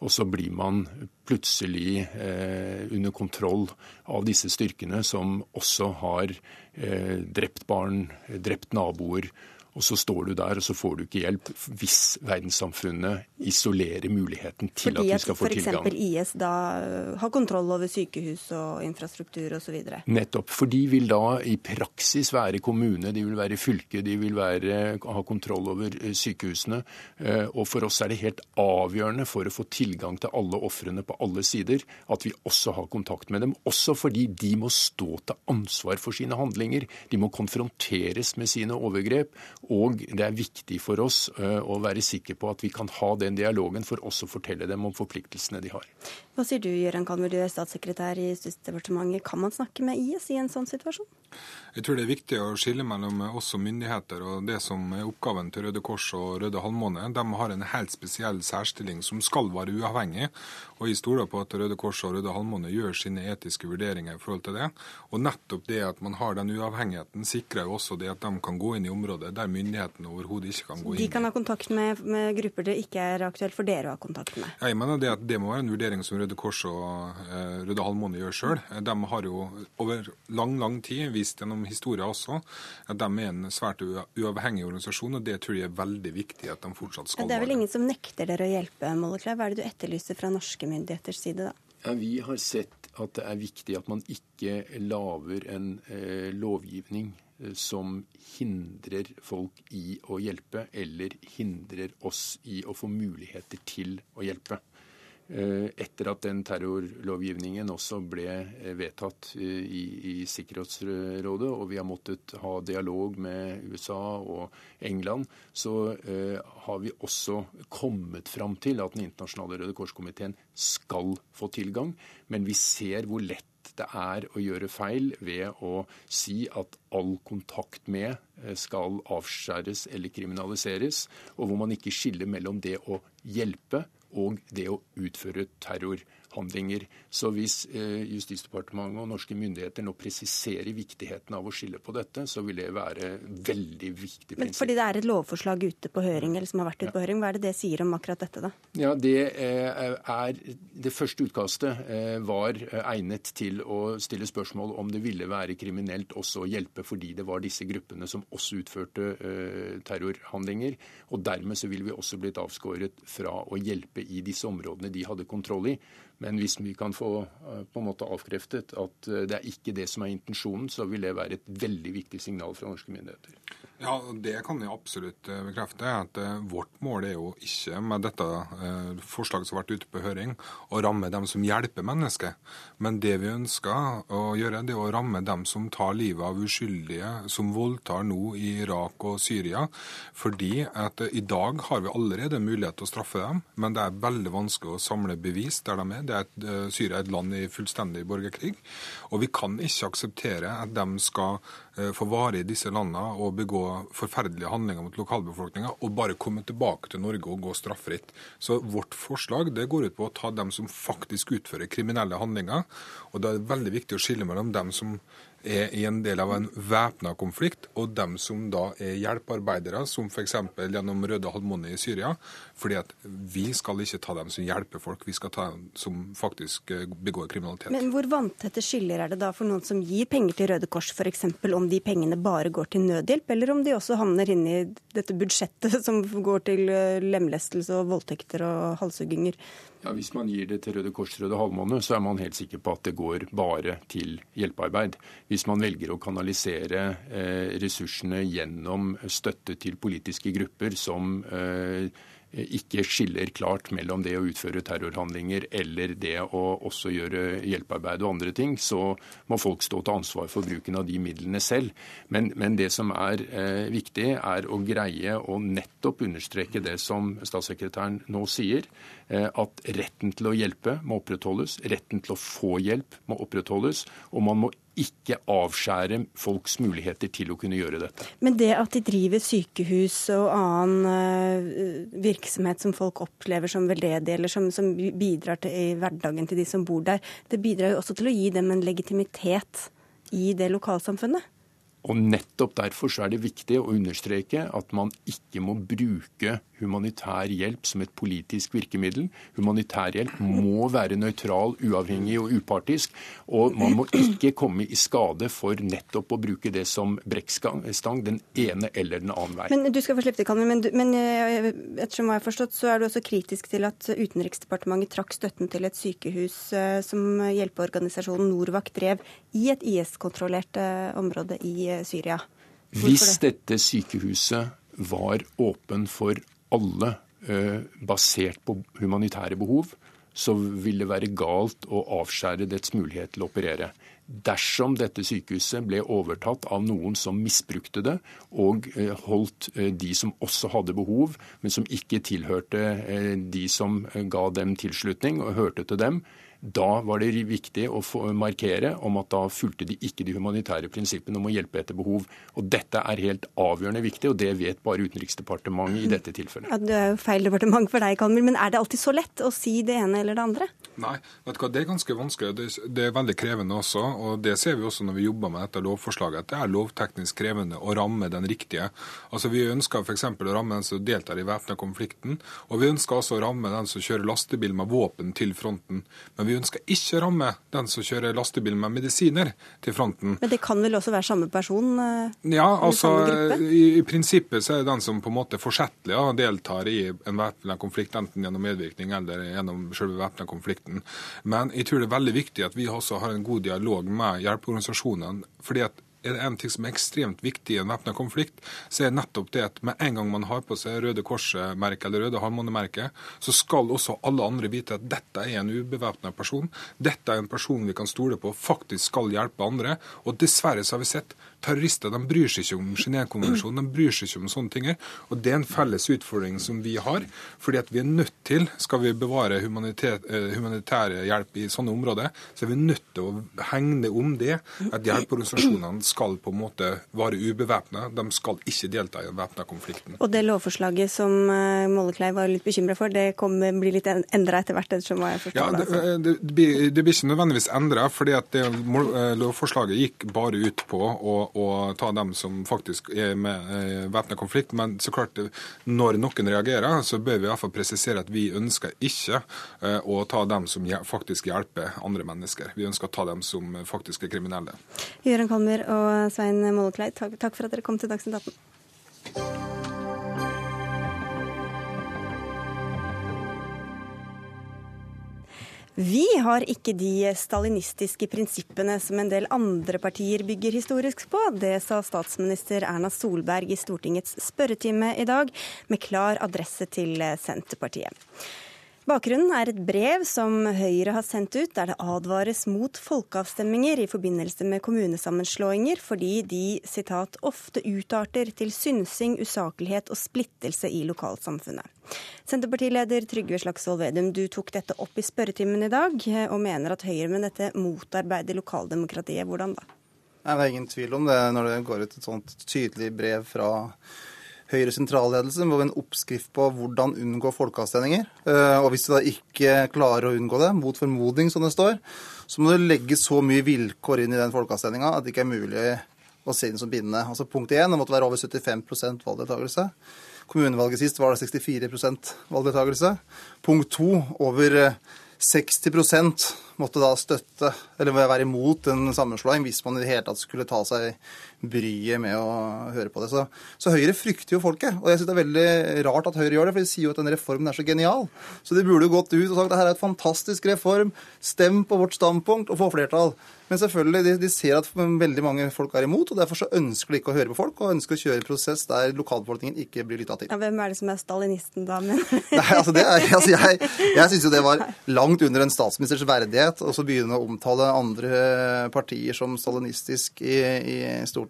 og så blir man plutselig eh, under kontroll av disse styrkene, som også har eh, drept barn, drept naboer og så står du der, og så får du ikke hjelp hvis verdenssamfunnet isolerer muligheten til Fordi at du skal få tilgang. Fordi at f.eks. IS da øh, har kontroll over sykehus og infrastruktur osv.? Nettopp. For de vil da i praksis være kommune, de vil være fylke, de vil være, ha kontroll over øh, sykehusene. Øh, og for oss er det helt avgjørende for å få tilgang til alle ofrene på alle sider, at vi også har kontakt med dem. Også fordi de må stå til ansvar for sine handlinger. De må konfronteres med sine overgrep. Og det er viktig for oss eh, å være sikre på at vi kan ha den dialogen for også å fortelle dem om forpliktelsene de har. Hva sier du, Gøran Kalmer, du er statssekretær i Justisdepartementet. Kan man snakke med IS i en sånn situasjon? Jeg tror det er viktig å skille mellom oss som myndigheter og det som er oppgaven til Røde Kors og Røde Halvmåne. De har en helt spesiell særstilling som skal være uavhengig. Og jeg stoler på at Røde Kors og Røde Halvmåne gjør sine etiske vurderinger i forhold til det. Og nettopp det at man har den uavhengigheten, sikrer jo også det at de kan gå inn i området der myndighetene overhodet ikke kan gå inn. De kan ha kontakt med, med, grupper det ikke er aktuelt for dere å ha kontakt med? Jeg mener det at det må være en vurdering som Røde Kors og eh, Røde Halvmåne gjør sjøl. De har jo over lang, lang tid vist gjennom historien også, at de er en svært uavhengig organisasjon, og det tror jeg er veldig viktig at de fortsatt skal være. Det er vel ingen som nekter dere å hjelpe, Mollekleiv. Hva er det du etterlyser fra norske myndigheters side, da? Ja, vi har sett at det er viktig at man ikke lager en eh, lovgivning eh, som hindrer folk i å hjelpe, eller hindrer oss i å få muligheter til å hjelpe. Etter at den terrorlovgivningen også ble vedtatt i, i, Sikkerhetsrådet, og vi har måttet ha dialog med USA og England, så har vi også kommet fram til at Den internasjonale Røde Kors-komiteen skal få tilgang. Men vi ser hvor lett det er å gjøre feil ved å si at all kontakt med eh, skal avskjæres eller kriminaliseres, og hvor man ikke skiller mellom det å hjelpe og det å utføre terror handlinger. Så hvis eh, Justisdepartementet og norske myndigheter nå presiserer viktigheten av å skille på dette, så vil det være veldig viktig prinsipp. Men fordi det er et lovforslag ute på høring, eller som har vært ute på høring, hva er det det sier om akkurat dette, da? Ja, Det eh, er Det første utkastet eh, var egnet til å stille spørsmål om det ville være kriminelt også å hjelpe fordi det var disse gruppene som også utførte terrorhandlinger. Og dermed så ville vi også blitt avskåret fra å hjelpe i disse områdene de hadde kontroll i. Men hvis vi kan få eh, på en måte avkreftet at eh, det er ikke det som er intensjonen, så vil det være et veldig viktig signal fra norske myndigheter. Ja, Det kan jeg absolutt eh, bekrefte. at Vårt mål er jo ikke med dette forslaget som har vært ute på høring, å ramme dem som hjelper mennesker. Men det vi ønsker å gjøre, det er å ramme dem som tar livet av uskyldige, som voldtar nå i Irak og Syria. Fordi at i dag har vi allerede mulighet til å straffe dem, men det er veldig vanskelig å samle bevis der de er. Det er et, eh, Syria er et land i fullstendig borgerkrig. Og vi kan ikke akseptere at de skal få vare i disse landene og begå forferdelige handlinger mot lokalbefolkninga og bare komme tilbake til Norge og gå straffritt. Så vårt forslag det går ut på å ta dem som faktisk utfører kriminelle handlinger. Og da er det veldig viktig å skille mellom dem som er i en del av en væpna konflikt, og dem som da er hjelpearbeidere, som f.eks. gjennom Røde Halvmåne i Syria. fordi at vi skal ikke ta dem som hjelper folk, vi skal ta dem som faktisk eh, begår kriminalitet. Men hvor vanntette skiller er det da for noen som gir penger til Røde Kors, f.eks. om de pengene bare går til nødhjelp, eller om de også havner inni dette budsjettet som går til eh, lemlestelse og voldtekter og halshugginger? Ja, Hvis man gir det til Røde Kors Røde Halvmåne, så er man helt sikker på at det går bare til hjelpearbeid. Hvis man velger å kanalisere eh, ressursene gjennom støtte til politiske grupper som eh, ikke skiller klart mellom det å utføre terrorhandlinger eller det å også gjøre hjelpearbeid og andre ting, så må folk stå til ansvar for bruken av de midlene selv. Men, men det som er eh, viktig, er å greie å nettopp understreke det som statssekretæren nå sier, eh, at retten til å hjelpe må opprettholdes, retten til å få hjelp må opprettholdes, og man må ikke avskjære folks muligheter til å kunne gjøre dette. Men det at de driver sykehus og annen uh, virksomhet som folk opplever som veldedig, eller som, som, bidrar til i hverdagen til de som bor der, det bidrar jo også til å gi dem en legitimitet i det lokalsamfunnet? Og Nettopp derfor så er det viktig å understreke at man ikke må bruke humanitær hjelp som et politisk virkemiddel. Humanitær hjelp må være nøytral, uavhengig og upartisk. Og man må ikke komme i skade for nettopp å bruke det som brekkstang den ene eller den annen vei. Men Du skal få slippe det, Kalmer, men, men eh, ettersom jeg har forstått, så er du også kritisk til at Utenriksdepartementet trakk støtten til et sykehus eh, som hjelpeorganisasjonen Norvak drev i et IS-kontrollert eh, område i Syria. Hvorfor Hvis dette sykehuset var åpen for alle, eh, basert på humanitære behov, så vil det være galt å avskjære dets mulighet til å operere. Dersom dette sykehuset ble overtatt av noen som misbrukte det, og eh, holdt eh, de som også hadde behov, men som ikke tilhørte de som ga dem tilslutning og hørte til dem, da var det viktig å markere om at da fulgte de ikke de humanitære prinsippene om å hjelpe etter behov. Og Dette er helt avgjørende viktig, og det vet bare Utenriksdepartementet i dette tilfellet. Ja, Det er jo feil departement for deg, Kalmer, men er det alltid så lett å si det ene eller det andre? Nei, vet du hva, det er ganske vanskelig. Det, det er veldig krevende også. og Det ser vi også når vi jobber med dette lovforslaget. at Det er lovteknisk krevende å ramme den riktige. Altså Vi ønsker f.eks. å ramme den som deltar i væpna konflikten. Og vi ønsker også å ramme den som kjører lastebil med våpen til fronten. Men vi ønsker ikke å ramme den som kjører lastebil med medisiner til fronten. Men det kan vel også være samme person? Eh, ja, altså i, i, prinsippet så er det den som på en måte forsettlig ja, deltar i en væpna konflikt, enten gjennom medvirkning eller gjennom selve væpna konflikten. Men jeg tror det er veldig viktig at vi også har en god dialog med hjelpeorganisasjonene. fordi at er det en ting som er ekstremt viktig i en væpna konflikt, så er nettopp det at med en gang man har på seg Røde Kors-merket eller Røde Halvmåne-merket, så skal også alle andre vite at dette er en ubevæpna person. Dette er en person vi kan stole på faktisk skal hjelpe andre. Og dessverre så har vi sett Terrorister de bryr seg ikke om Genévekonvensjonen, de bryr seg ikke om sånne ting. Og Det er en felles utfordring som vi har. fordi at vi er nødt til, skal vi bevare humanitær, humanitær hjelp i sånne områder, så er vi nødt til å hegne om det. At hjelpeorganisasjonene skal på en måte være ubevæpna. De skal ikke delta i den væpna konflikten. Og det lovforslaget som eh, Mollekleiv var litt bekymra for, det kommer, blir litt endra etter hvert, ettersom jeg forstår? Ja, det, altså. eh, det, det, blir, det, blir, ikke nødvendigvis endra, eh, lovforslaget gikk bare ut på å, å ta dem som faktisk er med i væpna konflikt. Men så klart, når noen reagerer, så bør vi i hvert fall presisere at vi ønsker ikke å ta dem som faktisk hjelper andre mennesker. Vi ønsker å ta dem som faktisk er kriminelle. Jøran Kalmer og Svein Mollekleid, takk for at dere kom til Dagsnytt 18. Vi har ikke de stalinistiske prinsippene som en del andre partier bygger historisk på. Det sa statsminister Erna Solberg i Stortingets spørretime i dag, med klar adresse til Senterpartiet. Bakgrunnen er et brev som Høyre har sendt ut, der det advares mot folkeavstemninger i forbindelse med kommunesammenslåinger, fordi de citat, ofte utarter til synsing, usaklighet og splittelse i lokalsamfunnet. Senterpartileder Trygve Slagsvold Vedum, du tok dette opp i spørretimen i dag, og mener at Høyre med dette motarbeider lokaldemokratiet. Hvordan da? Det er ingen tvil om det når det går ut et sånt tydelig brev fra Høyre sentralledelse med en oppskrift på hvordan unngå folkeavstemninger. Eh, og hvis du da ikke klarer å unngå det, mot formodning som det står, så må du legge så mye vilkår inn i den folkeavstemninga at det ikke er mulig å se den som bindende. Altså Punkt én, det måtte være over 75% valgdeltakelse. Kommunevalget sist var det 64% valgdeltakelse. Punkt to, over 60% måtte da støtte, eller være imot en sammenslåing hvis man i det hele tatt skulle ta seg bryet med å høre på det. Så, så Høyre frykter jo folket. Og jeg syns det er veldig rart at Høyre gjør det, for de sier jo at den reformen er så genial. Så de burde jo gått ut og sagt at dette er et fantastisk reform, stem på vårt standpunkt og få flertall. Men selvfølgelig, de, de, ser at veldig mange folk er imot, og derfor så ønsker de ikke å høre på folk, og ønsker å kjøre en prosess der lokalbefolkningen ikke blir lytta til. Ja, hvem er det som er stalinisten, da? Men... Nei, altså, det er, altså Jeg, jeg syns jo det var langt under en statsministers verdighet å begynne å omtale andre partier som stalinistisk i, i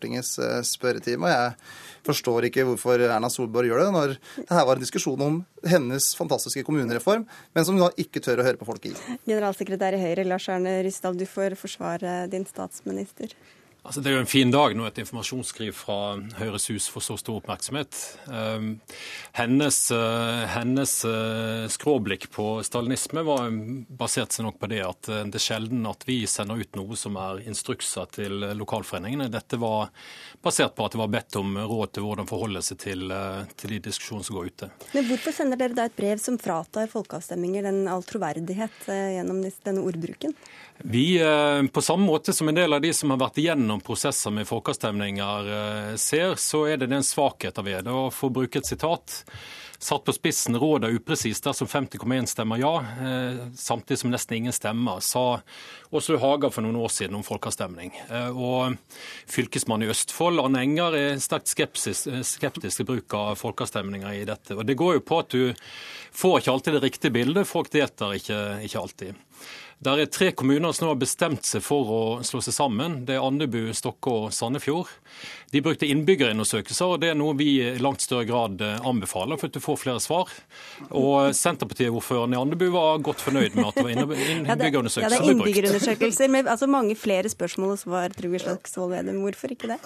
Stortingets spørretime. og Jeg forstår ikke hvorfor Erna Solberg gjør det, når det her var en diskusjon om hennes fantastiske kommunereform, men som hun da ikke tør å høre på folk i. Generalsekretær i Høyre, Lars Arne Ryssdal, du får forsvare din statsminister. Altså, det er jo en fin dag når et informasjonsskriv fra Høyres Hus får så stor oppmerksomhet. Um, hennes, uh, hennes uh, skråblikk på stalinisme var basert seg nok på det at uh, det er sjelden at vi sender ut noe som er instrukser til lokalforeningene. Dette var basert på at det var bedt om råd til hvordan forholde seg til, til de diskusjonene som går ute. Men Hvorfor sender dere da et brev som fratar folkeavstemninger den all troverdighet gjennom denne ordbruken? Vi, på samme måte som en del av de som har vært igjennom prosesser med folkeavstemninger, ser, så er det en svakhet ved det. Og for å bruke et sitat satt på spissen rådet er upresist dersom 50,1 stemmer ja, samtidig som nesten ingen stemmer, sa Åslaug Haga for noen år siden om folkeavstemning. Og fylkesmannen i Østfold, Anne Enger, er sterkt skeptisk, skeptisk til bruk av folkeavstemninger i dette. Og Det går jo på at du får ikke alltid det riktige bildet, folk deltar ikke, ikke alltid. Der er tre kommuner som nå har bestemt seg for å slå seg sammen. Det er Andebu, Stokke og Sandefjord. De brukte innbyggerundersøkelser, og det er noe vi i langt større grad anbefaler for at du får flere svar. Og Senterpartiet-ordføreren i Andebu var godt fornøyd med at det var innbyggerundersøkelser. Ja, det er innbyggerundersøkelser med altså mange flere spørsmål og svar, Trygve Slagsvold Vedum. Hvorfor ikke det?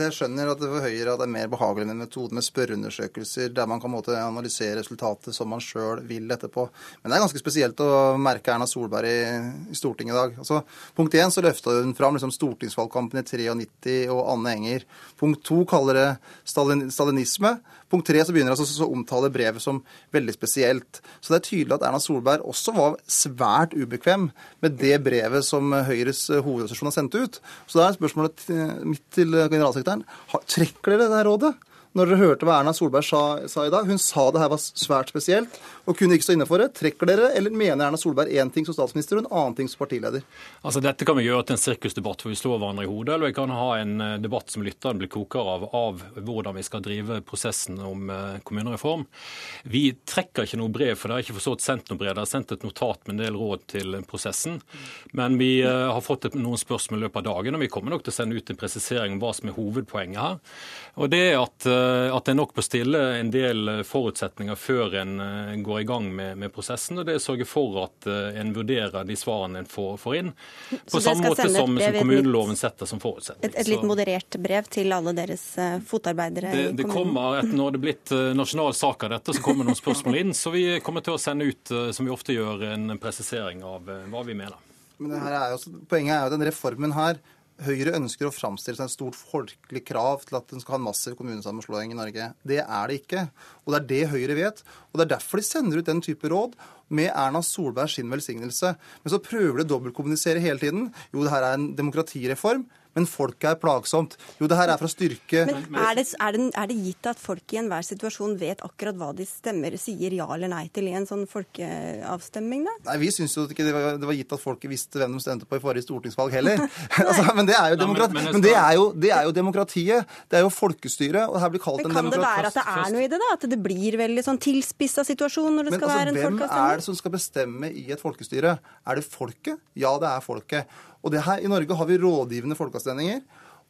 Jeg skjønner at det for Høyre at det er mer behagelig med metoden med spørreundersøkelser, der man kan måte, analysere resultatet som man sjøl vil etterpå. Men det er ganske spesielt å merke Erna Solberg i i Stortinget i dag. Altså, punkt én så løfta hun fram liksom, stortingsvalgkampen i 93 og Anne Enger. Punkt to kaller det stalin stalinisme. Punkt tre så begynner hun altså å omtale brevet som veldig spesielt. Så det er tydelig at Erna Solberg også var svært ubekvem med det brevet som Høyres hovedorganisasjon har sendt ut. Så da er spørsmålet mitt til generalsekretæren trekker dere det rådet? Når dere hørte hva Erna Solberg sa, sa, i dag. Hun sa det her var svært spesielt og kunne ikke stå inne for det. Trekker dere, eller mener Erna Solberg én ting som statsminister og en annen ting som partileder? Altså Dette kan vi gjøre til en sirkusdebatt hvor vi slår hverandre i hodet, eller vi kan ha en eh, debatt som lytteren blir klokere av, av hvordan vi skal drive prosessen om eh, kommunereform. Vi trekker ikke noe brev, for det har ikke forstått sendt noe brev. Det er sendt et notat med en del råd til prosessen. Men vi uh, har fått noen spørsmål i løpet av dagen, og vi kommer nok til å sende ut en presisering om hva som er hovedpoenget her. Og det er at, at det er nok på stille en del forutsetninger før en uh, går i gang med, med, prosessen. Og det er å sørge for at en vurderer de svarene en får, får inn, på samme måte som, som kommuneloven setter som forutsetning. Et, et litt moderert brev til alle deres fotarbeidere det, det kommer, et, Når det er blitt nasjonal sak av dette, så kommer noen spørsmål inn. Så vi kommer til å sende ut, som vi ofte gjør, en presisering av hva vi mener. Men er jo, poenget er jo at denne reformen her Høyre ønsker å framstille seg et stort folkelig krav til at den skal ha en massiv kommunesammenslåing i Norge. Det er det ikke. Og det er det Høyre vet. Og det er derfor de sender ut den type råd med Erna Solberg sin velsignelse. Men så prøver de å dobbeltkommunisere hele tiden. Jo, det her er en demokratireform men folket er plagsomt. Jo, det her er for å styrke Men er det, er, det, er det, gitt at folk i enhver situasjon vet akkurat hva de stemmer, sier ja eller nei til i en sånn folkeavstemning, da? Nei, vi syns jo ikke det var, det var, gitt at folket visste hvem de stemte på i forrige stortingsvalg heller. altså, men det er jo demokrati. men, men det, er jo, det, er jo, demokratiet. Det er jo folkestyret, og her blir kalt men en demokrati. Kan det være at det er noe i det, da? At det blir veldig sånn tilspissa situasjon når det men, skal altså, være en folkeavstemning? Hvem er det som skal bestemme i et folkestyre? Er det folket? Ja, det er folket. Og det her, I Norge har vi rådgivende folkeavstemninger.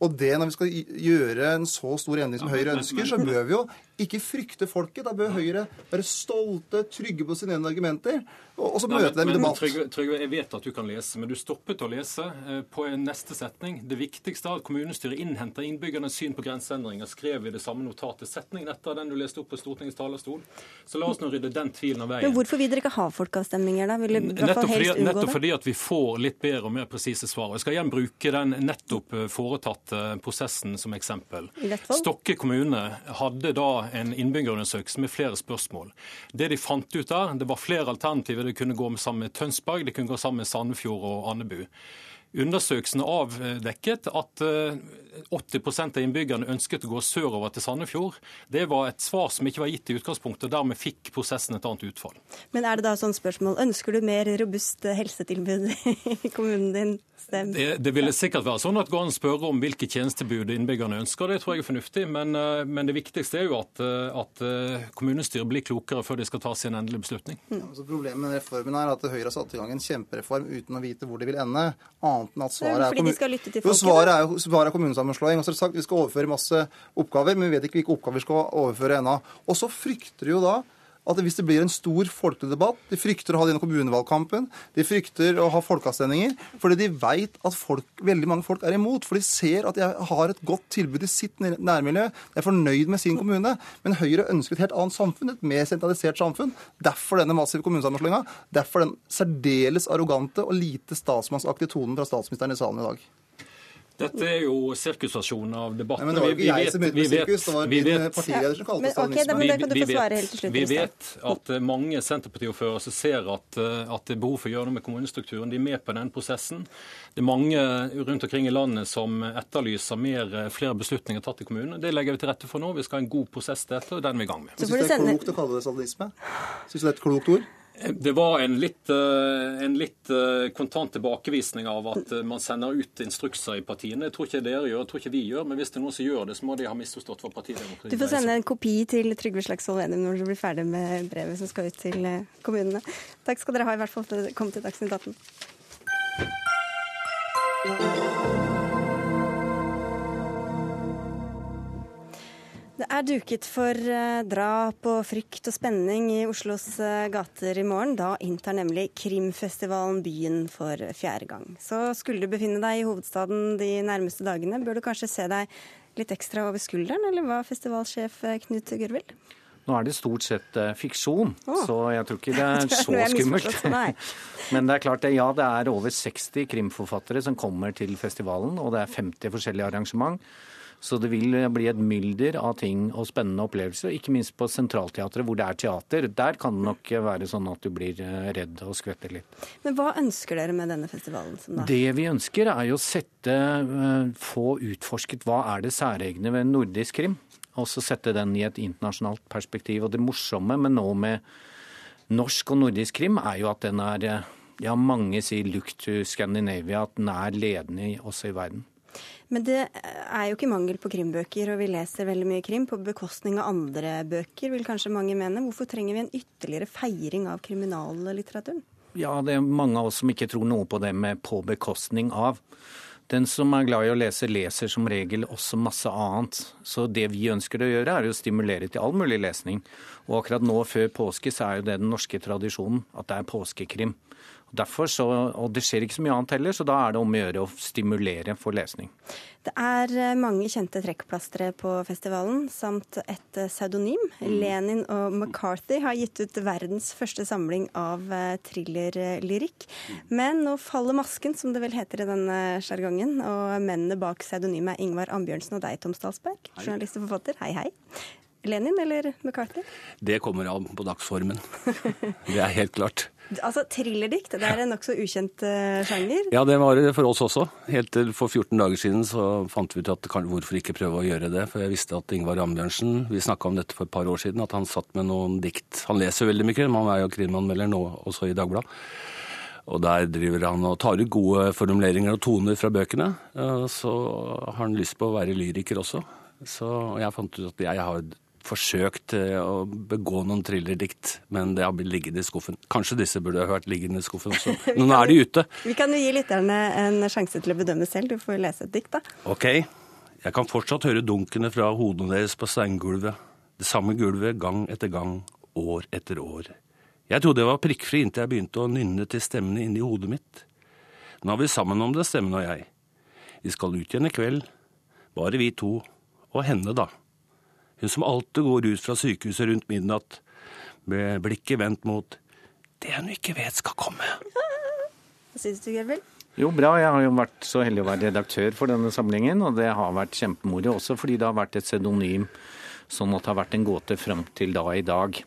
Og det når vi skal gjøre en så stor endring som Høyre ønsker, så bør vi jo ikke frykte folket. Da bør Høyre være stolte, trygge på sine egne argumenter, og, så møte dem i debatt. Trygve, Trygve, jeg vet at du kan lese, men du stoppet å lese eh, på en neste setning. Det viktigste er at kommunestyret innhenter innbyggernes syn på grenseendringer, skrev vi det samme notatet. Setningen etter den du leste opp på Stortingets talerstol. Så la oss nå rydde den tvilen av veien. Men hvorfor vil dere ikke ha folkeavstemninger, da? Vil nettopp, fordi, nettopp fordi at vi får litt bedre og mer presise svar. Jeg skal igjen bruke den nettopp eh, foretatte prosessen som eksempel. Stokke kommune hadde da en innbyggerundersøkelse med flere spørsmål. Det de fant ut der, det var flere alternativer. Det kunne gå sammen med Tønsberg, det kunne gå sammen med Sandefjord og Andebu. Undersøkelsen avdekket at 80 eh, av innbyggerne ønsket å gå sørover til Sandefjord. Det var et svar som ikke var gitt i utgangspunktet, og dermed fikk prosessen et annet utfall. Men er det da sånn spørsmål, ønsker du mer robust helsetilbud i kommunen din? Det, det ville sikkert være sånn at går an å spørre om hvilke tjenestetilbud innbyggerne ønsker. Det tror jeg er fornuftig. Men, eh, men det viktigste er jo at, eh, at, kommunestyret blir klokere før de skal ta sin endelige beslutning. Ja, Altså, problemet med reformen er at Høyre har satt i gang en kjempereform uten å vite hvor de vil ende. Annet enn at svaret er, kommun... jo, svaret er, svaret er kommunesammenslåing. Og så er sagt Vi skal overføre masse oppgaver, men vi vet ikke hvilke oppgaver vi skal overføre ennå. Og så frykter jo da at hvis det blir en stor folkelig debatt De frykter å ha det gjennom kommunevalgkampen. De frykter å ha folkeavstemninger. Fordi de veit at folk, veldig mange folk er imot. For de ser at de har et godt tilbud i sitt nærmiljø. De er fornøyd med sin kommune. Men Høyre ønsker et helt annet samfunn, et mer sentralisert samfunn. Derfor denne massive kommunesammenslåinga. Derfor den særdeles arrogante og lite statsmannsaktige tonen fra statsministeren i salen i dag. Dette er jo sirkusversjonen av debatten. Nei, men det var jo ikke jeg som begynte med sirkus, det var min partileder som kalte det stalinisme. Vi vet at eh, mange Senterparti-ordførere som ser at, eh, at, det er behov for å gjøre noe med kommunestrukturen, de er med på den prosessen. Det er mange rundt omkring i landet som etterlyser mer, eh, flere beslutninger tatt i kommunene. Det legger vi til rette for nå. Vi skal ha en god prosess til dette, og den er vi i gang med. Syns du det er klokt å kalle det stalinisme? Syns du det er et klokt ord? Det var en litt, eh, en litt, eh, kontant tilbakevisning av at eh, man sender ut instrukser i partiene. Jeg tror ikke dere gjør, jeg tror ikke vi gjør, men hvis det er noen som gjør det, så må de ha misforstått hva partidemokrati er. Du får sende en kopi til Trygve Slagsvold Vedum når du blir ferdig med brevet som skal ut til kommunene. Takk skal dere ha, i hvert fall for å komme til Dagsnytt 18. Det er duket for eh, drap og frykt og spenning i Oslos eh, gater i morgen. Da inntar nemlig Krimfestivalen byen for fjerde gang. Så skulle du befinne deg i hovedstaden de nærmeste dagene, bør du kanskje se deg litt ekstra over skulderen, eller hva, festivalsjef eh, Knut Gørvild? Nå er det stort sett fiksjon, oh. så jeg tror ikke det er så skummelt. Men det er klart det, ja, det er over 60 krimforfattere som kommer til festivalen, og det er 50 forskjellige arrangement. Så det vil bli et mylder av ting og spennende opplevelser. Ikke minst på Sentralteatret, hvor det er teater. Der kan det nok være sånn at du blir eh, redd og skvetter litt. Men hva ønsker dere med denne festivalen? Det vi ønsker er jo å sette, eh, få utforsket hva er det særegne ved nordisk krim. og så sette den i et internasjonalt perspektiv. Og det morsomme, men nå med norsk og nordisk krim, er jo at den er ja, mange sier 'look to Scandinavia', at den er ledende også i verden. Men det er jo ikke mangel på krimbøker, og vi leser veldig mye krim på bekostning av andre bøker, vil kanskje mange mene. Hvorfor trenger vi en ytterligere feiring av kriminallitteraturen? Ja, det er mange av oss som ikke tror noe på det med 'på bekostning av'. Den som er glad i å lese, leser som regel også masse annet. Så det vi ønsker å gjøre, er å stimulere til all mulig lesning. Og akkurat nå før påske så er jo det den norske tradisjonen, at det er påskekrim. Derfor så, og Det skjer ikke så mye annet heller, så da er det om å gjøre å stimulere for lesning. Det er eh, mange kjente trekkplastere på festivalen, samt et eh, pseudonym. Mm. Lenin og McCarthy har gitt ut verdens første samling av eh, thrillerlyrikk. Men nå faller masken, som det vel heter i denne sjargongen. Og mennene bak pseudonymet er Ingvar Ambjørnsen og deg, Tom Stalsberg, journalist og forfatter. Hei, hei. Lenin eller McCarthy? Det kommer an på dagsformen. Det er helt klart. Altså Thrillerdikt, det er en nokså ukjent uh, sjanger? Ja, det var det for oss også. Helt til for 14 dager siden så fant vi ut at hvorfor ikke prøve å gjøre det. For jeg visste at Ingvar Ambjørnsen, vi snakka om dette for et par år siden, at han satt med noen dikt. Han leser veldig mye, men han er jo krimanmelder nå også i Dagbladet. Og der driver han og tar ut gode formuleringer og toner fra bøkene. Så har han lyst på å være lyriker også. Så jeg fant ut at jeg har forsøkt eh, å begå noen thrillerdikt, men det har blitt liggende i skuffen. Kanskje disse burde ha vært liggende i skuffen også. Nå er de ute. Vi kan jo gi lytterne en sjanse til å bedømme selv. Du får lese et dikt, da. Ok. Jeg kan fortsatt høre dunkene fra hodene deres på steingulvet. Det samme gulvet gang etter gang, år etter år. Jeg trodde jeg var prikkfri inntil jeg begynte å nynne til stemmene inni hodet mitt. Nå er vi sammen om det, stemmen og jeg. Vi skal ut igjen i kveld. Bare vi to. Og henne, da. Hun som alltid går ut fra sykehuset rundt midnatt med blikket vendt mot det hun ikke vet skal komme. Hva syns du, Gerbil? Jo, bra. Jeg har jo vært så heldig å være redaktør for denne samlingen, og det har vært kjempemoro også fordi det har vært et pseudonym sånn at det har vært en gåte fram til da i dag.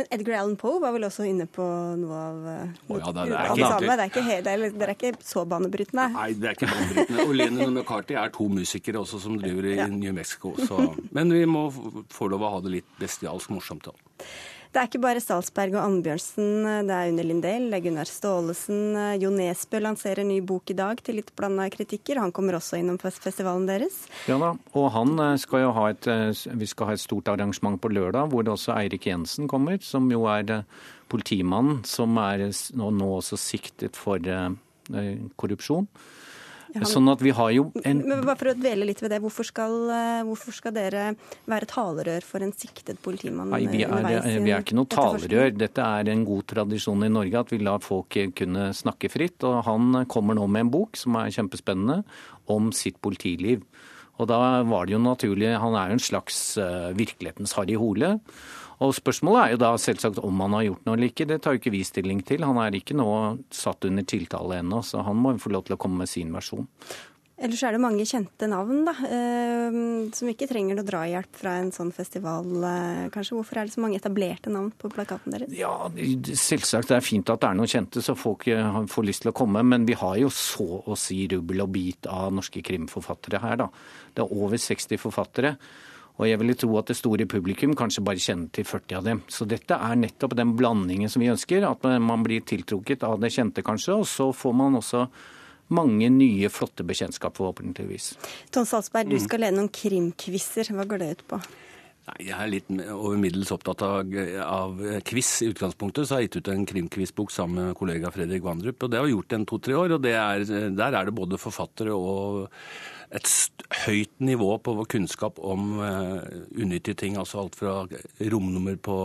Men Edgar Allan Poe var vel også inne på noe av oh, ja, det, er, det, er ikke, det, er ikke så banebrytende? Nei, det er ikke banebrytende. Og Lennon og McCarthy er to musikere også som driver i. New Mexico. Så. Men vi må få lov å ha det litt bestialsk morsomt. da. Det er ikke bare Salsberg og Annbjørnsen, det er Unni Lindell, Gunnar Staalesen. Jo Nesbø lanserer ny bok i dag til litt blanda kritikker. Han kommer også innom festivalen deres. Ja da, og han eh, skal jo ha et, eh, vi skal ha et stort arrangement på lørdag, hvor også Eirik Jensen kommer, som jo er eh, politimannen som er nå også siktet for korrupsjon. Sånn at vi har jo en Men Bare for å dvele litt ved det. Hvorfor skal, eh, hvorfor skal dere være talerør for en siktet politimann? Nei, vi er, vi er ikke noe talerør. Dette er en god tradisjon i Norge at vi lar folk kunne snakke fritt. Og han kommer nå med en bok som er kjempespennende, om sitt politiliv. Og da var det jo naturlig Han er jo en slags virkelighetens Harry Hole. Og Spørsmålet er jo da selvsagt om han har gjort noe eller ikke. Det tar jo ikke vi stilling til. Han er ikke nå satt under tiltale ennå, så han må få lov til å komme med sin versjon. Ellers er det mange kjente navn da, eh, som ikke trenger noe drahjelp fra en sånn festival. Eh, kanskje Hvorfor er det så mange etablerte navn på plakaten deres? Ja, Selvsagt det er fint at det er noen kjente, så folk eh, får lyst til å komme. Men vi har jo så å si rubbel og bit av norske krimforfattere her. da. Det er over 60 forfattere. Og jeg ville tro at det store publikum kanskje bare kjenner til 40 av dem. Så dette er nettopp den blandingen som vi ønsker. At man blir tiltrukket av det kjente, kanskje. Og så får man også mange nye, flotte bekjentskap, forhåpentligvis. Tom Salsberg, du mm. skal lede noen krimquizer. Hva går det ut på? Nei, Jeg er litt over middels opptatt av, av, quiz i utgangspunktet. Så har jeg gitt ut en krimquizbok sammen med kollega Fredrik Vandrup. og Det har vi gjort en to-tre år. og er, Der er det både forfattere og et høyt nivå på kunnskap om uh, unyttige ting. Altså alt fra romnummer på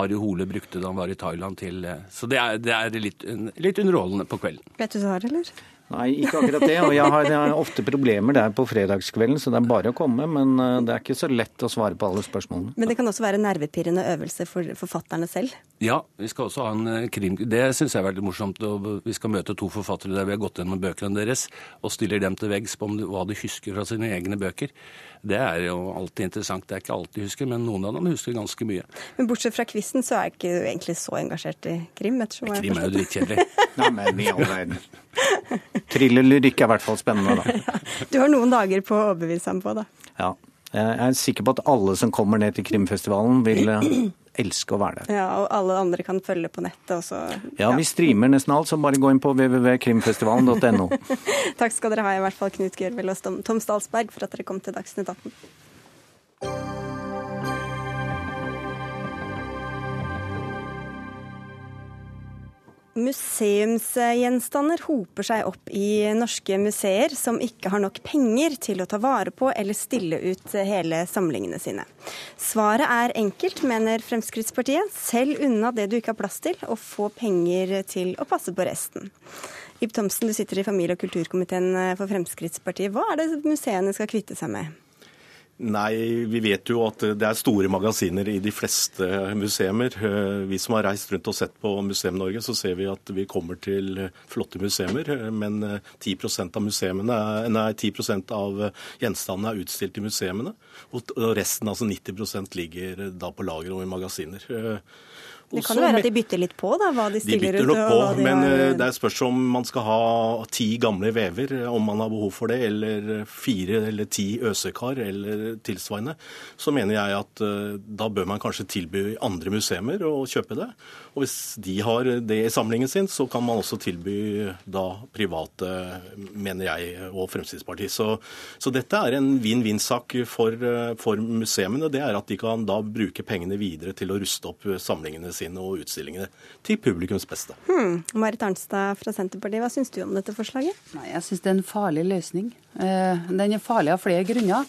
Harry Hole brukte da han var i Thailand, til uh, Så det er, det er litt, litt, underholdende på kvelden. Vet du svaret, eller? Nei, ikke akkurat det. Og jeg har, jeg har, ofte problemer der på fredagskvelden, så det er bare å komme. Men uh, det er ikke så lett å svare på alle spørsmålene. Men det kan også være nervepirrende øvelse for forfatterne selv? Ja, vi skal også ha en krim... Det syns jeg er veldig morsomt. Vi skal møte to forfattere der vi har gått gjennom bøkene deres og stiller dem til veggs på hva de husker fra sine egne bøker. Det er jo alltid interessant. Det er ikke alltid husker, men noen av dem husker ganske mye. Men bortsett fra quizen, så er ikke du egentlig så engasjert i krim? Krim er jo drittkjedelig. Nei, men i all verden. Thrillerlyrikk er i hvert fall spennende, da. Du har noen dager på å overbevise ham på, da. Ja. Jeg er sikker på at alle som kommer ned til Krimfestivalen, vil elske å være der. Ja, Og alle andre kan følge på nettet også. Ja, vi streamer nesten alt, så bare gå inn på www.krimfestivalen.no. Takk skal dere ha, i hvert fall Knut Gørvel og Tom Stalsberg, for at dere kom til Dagsnytt 18. Museumsgjenstander hoper seg opp i norske museer som ikke har nok penger til å ta vare på eller stille ut hele samlingene sine. Svaret er enkelt, mener Fremskrittspartiet. Selv unna det du ikke har plass til, og få penger til å passe på resten. Ib Thomsen, du sitter i familie- og kulturkomiteen for Fremskrittspartiet. Hva er det museene skal kvitte seg med? Nei, vi vet jo at det er store magasiner i de fleste museer. Vi som har reist rundt og sett på Museum-Norge, så ser vi at vi kommer til flotte museer. Men 10% av, nei, 10% av gjenstandene er utstilt i museene. Og resten, altså 90% ligger da på lager og i magasiner. Det kan jo være at de bytter litt på, da, hva de stiller ut. De bytter nok på, de men har... eh, det er spørs om man skal ha ti gamle vever, om man har behov for det, eller fire eller ti øsekar eller tilsvarende. Så mener jeg at uh, da bør man kanskje tilby andre museumer å kjøpe det. Og hvis de har det i samlingen sin, så kan man også tilby da private, mener jeg og Fremskrittspartiet. Så, så dette er en vinn-vinn-sak for, eh, for museene. Det er at de kan da bruke pengene videre til å ruste opp samlingene sine og utstillingene til publikums beste. Hmm. Marit Arnstad fra Senterpartiet, hva syns du om dette forslaget? Nei, Jeg syns det er en farlig løsning. Eh, Den er farlig av flere grunner.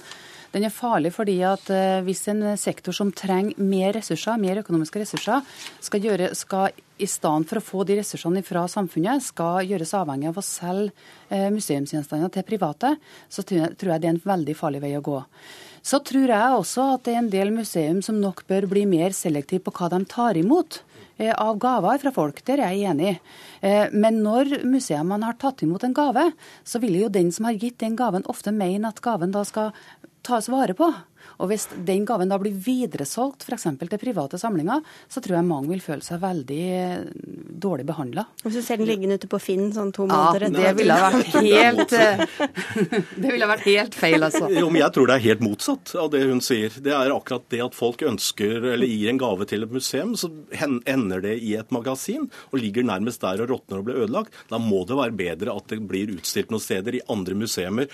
Den er farlig fordi at eh, hvis en sektor som trenger mer ressurser, mer økonomiske ressurser, skal, gjøre, skal i stedet for å få de ressursene fra samfunnet, skal gjøres avhengig av å selge eh, museumsgjenstander til private, så tror jeg det er en veldig farlig vei å gå. Så tror jeg også at det er en del museum som nok bør bli mer selektive på hva de tar imot av gaver fra folk. Der er jeg enig. Men når museene har tatt imot en gave, så vil jo den som har gitt den gaven, ofte mene at gaven da skal tas vare på. Og Hvis den gaven da blir videresolgt f.eks. til private samlinger, så tror jeg mange vil føle seg veldig dårlig behandla. Hvis du ser den liggende ute på Finn sånn to måneder Ja, det ville vært helt Det ville vært helt feil, altså. Jo, men Jeg tror det er helt motsatt av det hun sier. Det er akkurat det at folk ønsker eller gir en gave til et museum, så ender det i et magasin og ligger nærmest der og råtner og blir ødelagt. Da må det være bedre at det blir utstilt noen steder i andre museumer,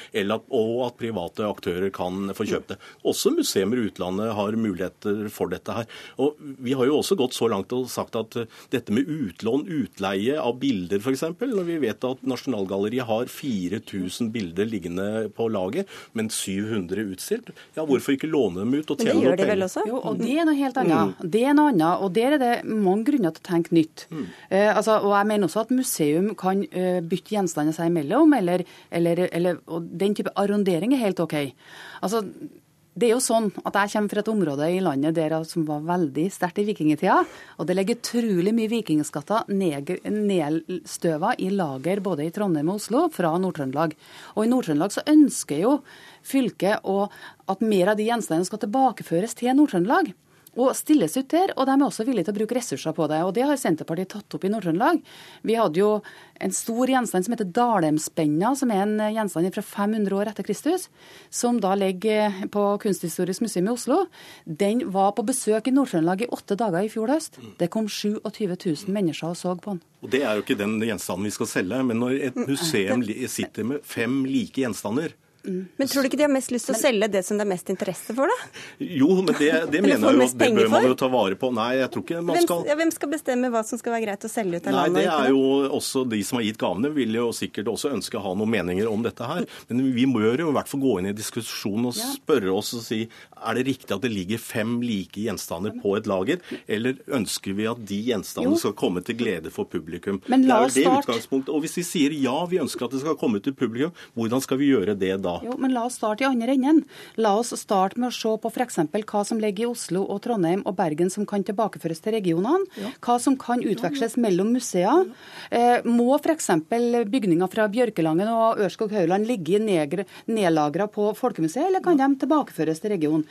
og at private aktører kan få kjøpe det. Også museer i utlandet har muligheter for dette her. Og Vi har jo også gått så langt og sagt at dette med utlån, utleie av bilder f.eks., når vi vet at Nasjonalgalleriet har 4000 bilder liggende på lager, men 700 utstilt, ja hvorfor ikke låne dem ut og tjene noe penger? også? Jo, og det er noe helt annet. Mm. Det er noe annet, og der er det mange grunner til å tenke nytt. Mm. Eh, altså, og jeg mener også at museum kan uh, bytte gjenstander seg imellom, eller, eller, eller, og den type arrondering er helt OK. Altså, det er jo sånn at Jeg kommer fra et område i landet der som var veldig sterkt i vikingtida. og Det ligger utrolig mye vikingskatter nedstøva i lager både i Trondheim og Oslo fra Nord-Trøndelag. Og I Nord-Trøndelag så ønsker jo fylket at mer av de gjenstandene skal tilbakeføres til Nord-Trøndelag og stilles ut der. Og de er også villige til å bruke ressurser på det. Og det har Senterpartiet tatt opp i Nord-Trøndelag. Vi hadde jo en stor gjenstand som heter Dalheimspenna, som er en gjenstand fra 500 år etter Kristus, som da ligger på Kunsthistorisk museum i Oslo. Den var på besøk i Nord-Trøndelag i åtte dager i fjor høst. Det kom 27 000 mennesker og så på den. Og Det er jo ikke den gjenstanden vi skal selge. Men når et museum sitter med fem like gjenstander, Mm. Men tror du ikke de har mest lyst til å selge det som det er mest interesse for, da? Jo, men det, det mener jeg jo at det bør man jo ta vare på. Nei, jeg tror ikke man hvem, skal ja, Hvem skal bestemme hva som skal være greit å selge ut av Nei, landet? Det er jo også De som har gitt gavene, vil jo sikkert også ønske å ha noen meninger om dette her. Men vi bør jo i hvert fall gå inn i diskusjonen og spørre oss og si er det riktig at det ligger fem like gjenstander på et lager, eller ønsker vi at de gjenstandene skal komme til glede for publikum? Men la oss det er jo det utgangspunktet. Og hvis vi sier ja, vi ønsker at det skal komme til publikum, hvordan skal vi gjøre det da? Jo, men la oss starte i andre enden. La oss starte med å se på f.eks. hva som ligger i Oslo og Trondheim og Bergen som kan tilbakeføres til regionene. Ja. Hva som kan utveksles mellom museer. Eh, må f.eks. bygninger fra Bjørkelangen og Ørskog-Høyland ligge nedlagra på Folkemuseet, eller kan de tilbakeføres til regionen?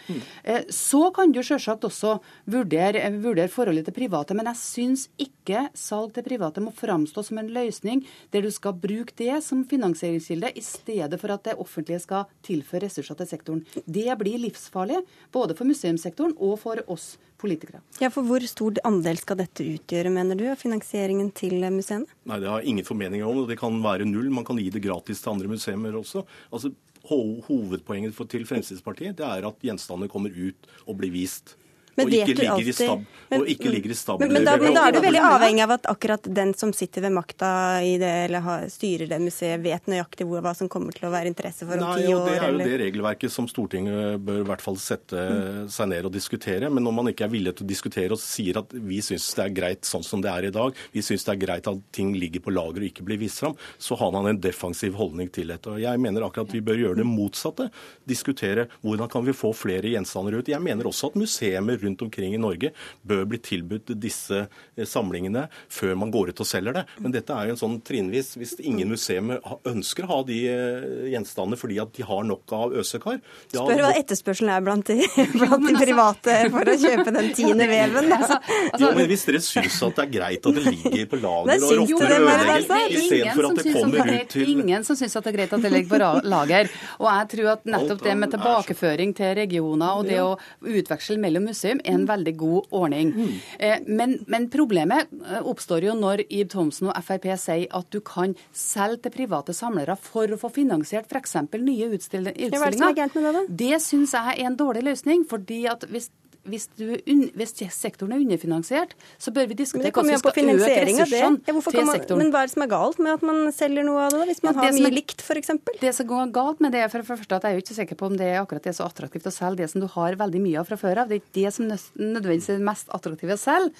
Eh, så kan du selvsagt også vurdere, vurdere forholdet til private, men jeg syns ikke salg til private må framstå som en løsning der du skal bruke det som finansieringskilde, i stedet for at det offentlige offentlige skal tilføre ressurser til sektoren. Det blir livsfarlig, både for museumssektoren og for oss politikere. Ja, for Hvor stor andel skal dette utgjøre, mener du, av finansieringen til museene? Nei, Det har jeg ingen formeninger om. Det kan være null. Man kan gi det gratis til andre museer også. Altså, Hovedpoenget til Fremskrittspartiet det er at gjenstandene kommer ut og blir vist. Og ikke, alltid, stab, men, og ikke, ligger i stabler. Men, men, men, da, er du veldig avhengig av at akkurat den som sitter ved makta i det, eller har, styrer det museet, vet nøyaktig hvor, hva som kommer til å være interesse for om ti år? Det er jo det regelverket som Stortinget bør i hvert fall sette seg ned og diskutere. Men når man ikke er villig til å diskutere og sier at vi syns det er greit sånn som det er i dag, vi syns det er greit at ting ligger på lager og ikke blir vist fram, så har man en defensiv holdning til dette. Og Jeg mener akkurat at vi bør gjøre det motsatte. Diskutere hvordan kan vi få flere gjenstander ut. Jeg mener også at museer rundt omkring i Norge bør bli tilbudt disse eh, samlingene før man går ut og selger det. Men dette er jo en sånn trinnvis. Hvis ingen museum ønsker å ha de eh, gjenstandene fordi at de har nok av øsekar ja, Spør hva etterspørselen er blant de, blant de altså- private for å kjøpe den tiende veven. Altså. Altså, jo, men Hvis dere syns at det er greit at det ligger på lager og råtner og ødelegger istedenfor at det kommer ut til Ingen som syns at det er greit at det ligger på lager. Og jeg tror at nettopp det med tilbakeføring til regioner og det å utveksle mellom museum er en veldig god ordning. Mm. Men, men, problemet eh, oppstår jo når Ib Thomsen og Frp sier at du kan selge til private samlere for å få finansiert f.eks. nye utstillinger. Det, det syns jeg er en dårlig løsning. fordi at hvis hvis, du, hvis, sektoren er underfinansiert, så bør vi diskutere hvordan vi skal øke ressursene ja, til man, sektoren. Men hva er det som er galt med at man selger noe av det, hvis man ja, har mye er, likt f.eks.? Det som går galt med det, for det første at jeg er jo ikke sikker på om det er akkurat det er så attraktivt å selge det som du har veldig mye av fra før av. Det er ikke det som nødvendigvis er det mest attraktive å selge.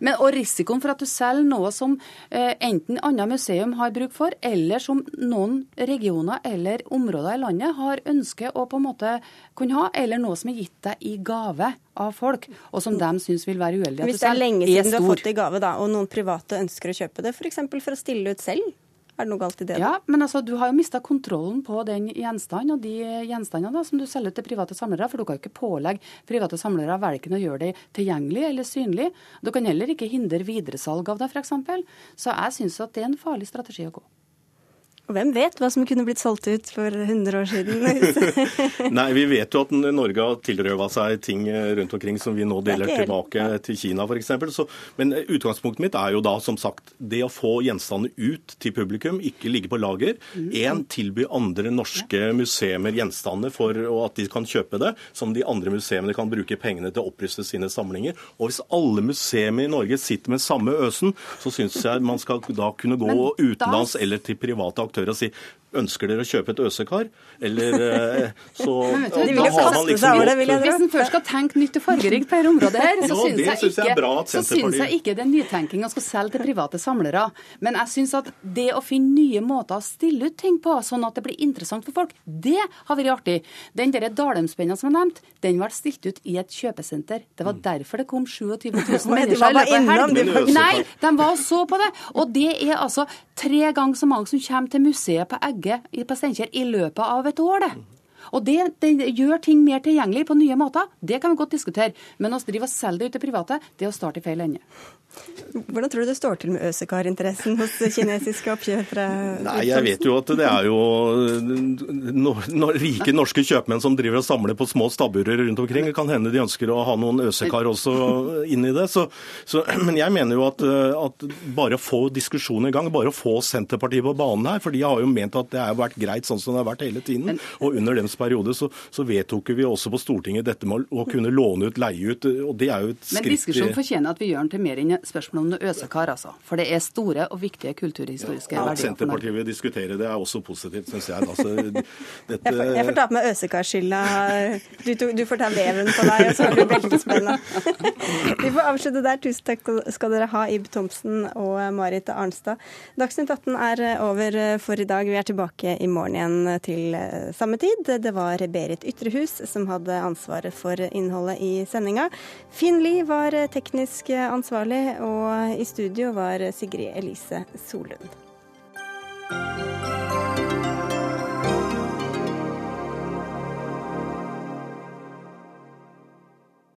Men, og risikoen for at du selger noe som eh, enten annet museum har bruk for, eller som noen regioner eller områder i landet har ønske å på en måte kunne ha, eller noe som er gitt deg i gave av folk, og som de syns vil være uheldig. Hvis det er lenge siden du har fått det i gave, da, og noen private ønsker å kjøpe det, f.eks. For, for å stille ut selv? Er det noe galt i det? Ja, men altså, du har jo mista kontrollen på den gjenstanden og de gjenstandene som du selger til private samlere. For du kan jo ikke pålegge private samlere verken å gjøre det tilgjengelig eller synlig. Du kan heller ikke hindre videresalg av det, f.eks. Så jeg syns at det er en farlig strategi å gå. Og hvem vet hva som kunne blitt solgt ut for 100 år siden? Nei, Vi vet jo at Norge har tilrøva seg ting rundt omkring som vi nå deler tilbake ja. til Kina f.eks. Men utgangspunktet mitt er jo da som sagt det å få gjenstandene ut til publikum, ikke ligge på lager. Én, mm. tilby andre norske museer gjenstander for at de kan kjøpe det, som de andre museene kan bruke pengene til å oppruste sine samlinger. Og hvis alle museer i Norge sitter med samme øsen, så syns jeg man skal da kunne gå utenlands eller til private aktører aktør og si Ønsker dere å kjøpe et øsekar? Eller eh, så da har man liksom gjort Hvis en først skal tenke nytt og fargerikt på dette området her, så syns jeg, jeg, synes jeg ikke det er nytenking å skulle selge til private samlere. Men jeg syns at det å finne nye måter å stille ut ting på, sånn at det blir interessant for folk, det har vært artig. Den der Dalheimspenna som er nevnt, den ble stilt ut i et kjøpesenter. Det var derfor det kom 27 000 mennesker i løpet av helg. Nei, de var og så på det. Og det er altså tre ganger så mange som kommer til museet på Egge Norge på Steinkjer i løpet av et år. det. Og det, det, gjør ting mer tilgjengelig på nye måter. Det kan vi godt diskutere. Men å drive og selge det ut til private, det er å starte i feil ende. Hvordan tror du det står til med øsekarinteressen hos kinesiske oppkjøpere? Nei, Jeg vet jo at det er jo no, no, rike norske kjøpmenn som driver og samler på små stabburer rundt omkring. Det kan hende de ønsker å ha noen øsekar også inn i det. Så, så, men jeg mener jo at, at bare å få diskusjonen i gang, bare å få Senterpartiet på banen her, for de har jo ment at det har vært greit sånn som det har vært hele tiden. Og under deres periode så, så vedtok vi også på Stortinget dette med å, å kunne låne ut, leie ut. og det er jo et skritt... Men diskusjonen fortjener at vi gjør den til mer enn spørsmål om noe øsekar, altså. For det er store og viktige kulturhistoriske ja, verdier. At Senterpartiet vil diskutere det er også positivt, syns jeg. Altså, dette... jeg, får, jeg, får, ta på meg øsekarskylda. Du, du, får ta veven på deg, og så har du beltespenna. Vi får avslutte der. Tusen takk skal dere ha, Ib Thomsen og Marit Arnstad. Dagsnytt 18 er over for i dag. Vi er tilbake i morgen igjen til samme tid. Det var Berit Ytrehus som hadde ansvaret for innholdet i sendinga. Finn Lie var teknisk ansvarlig og i studio var Sigrid Elise Solund.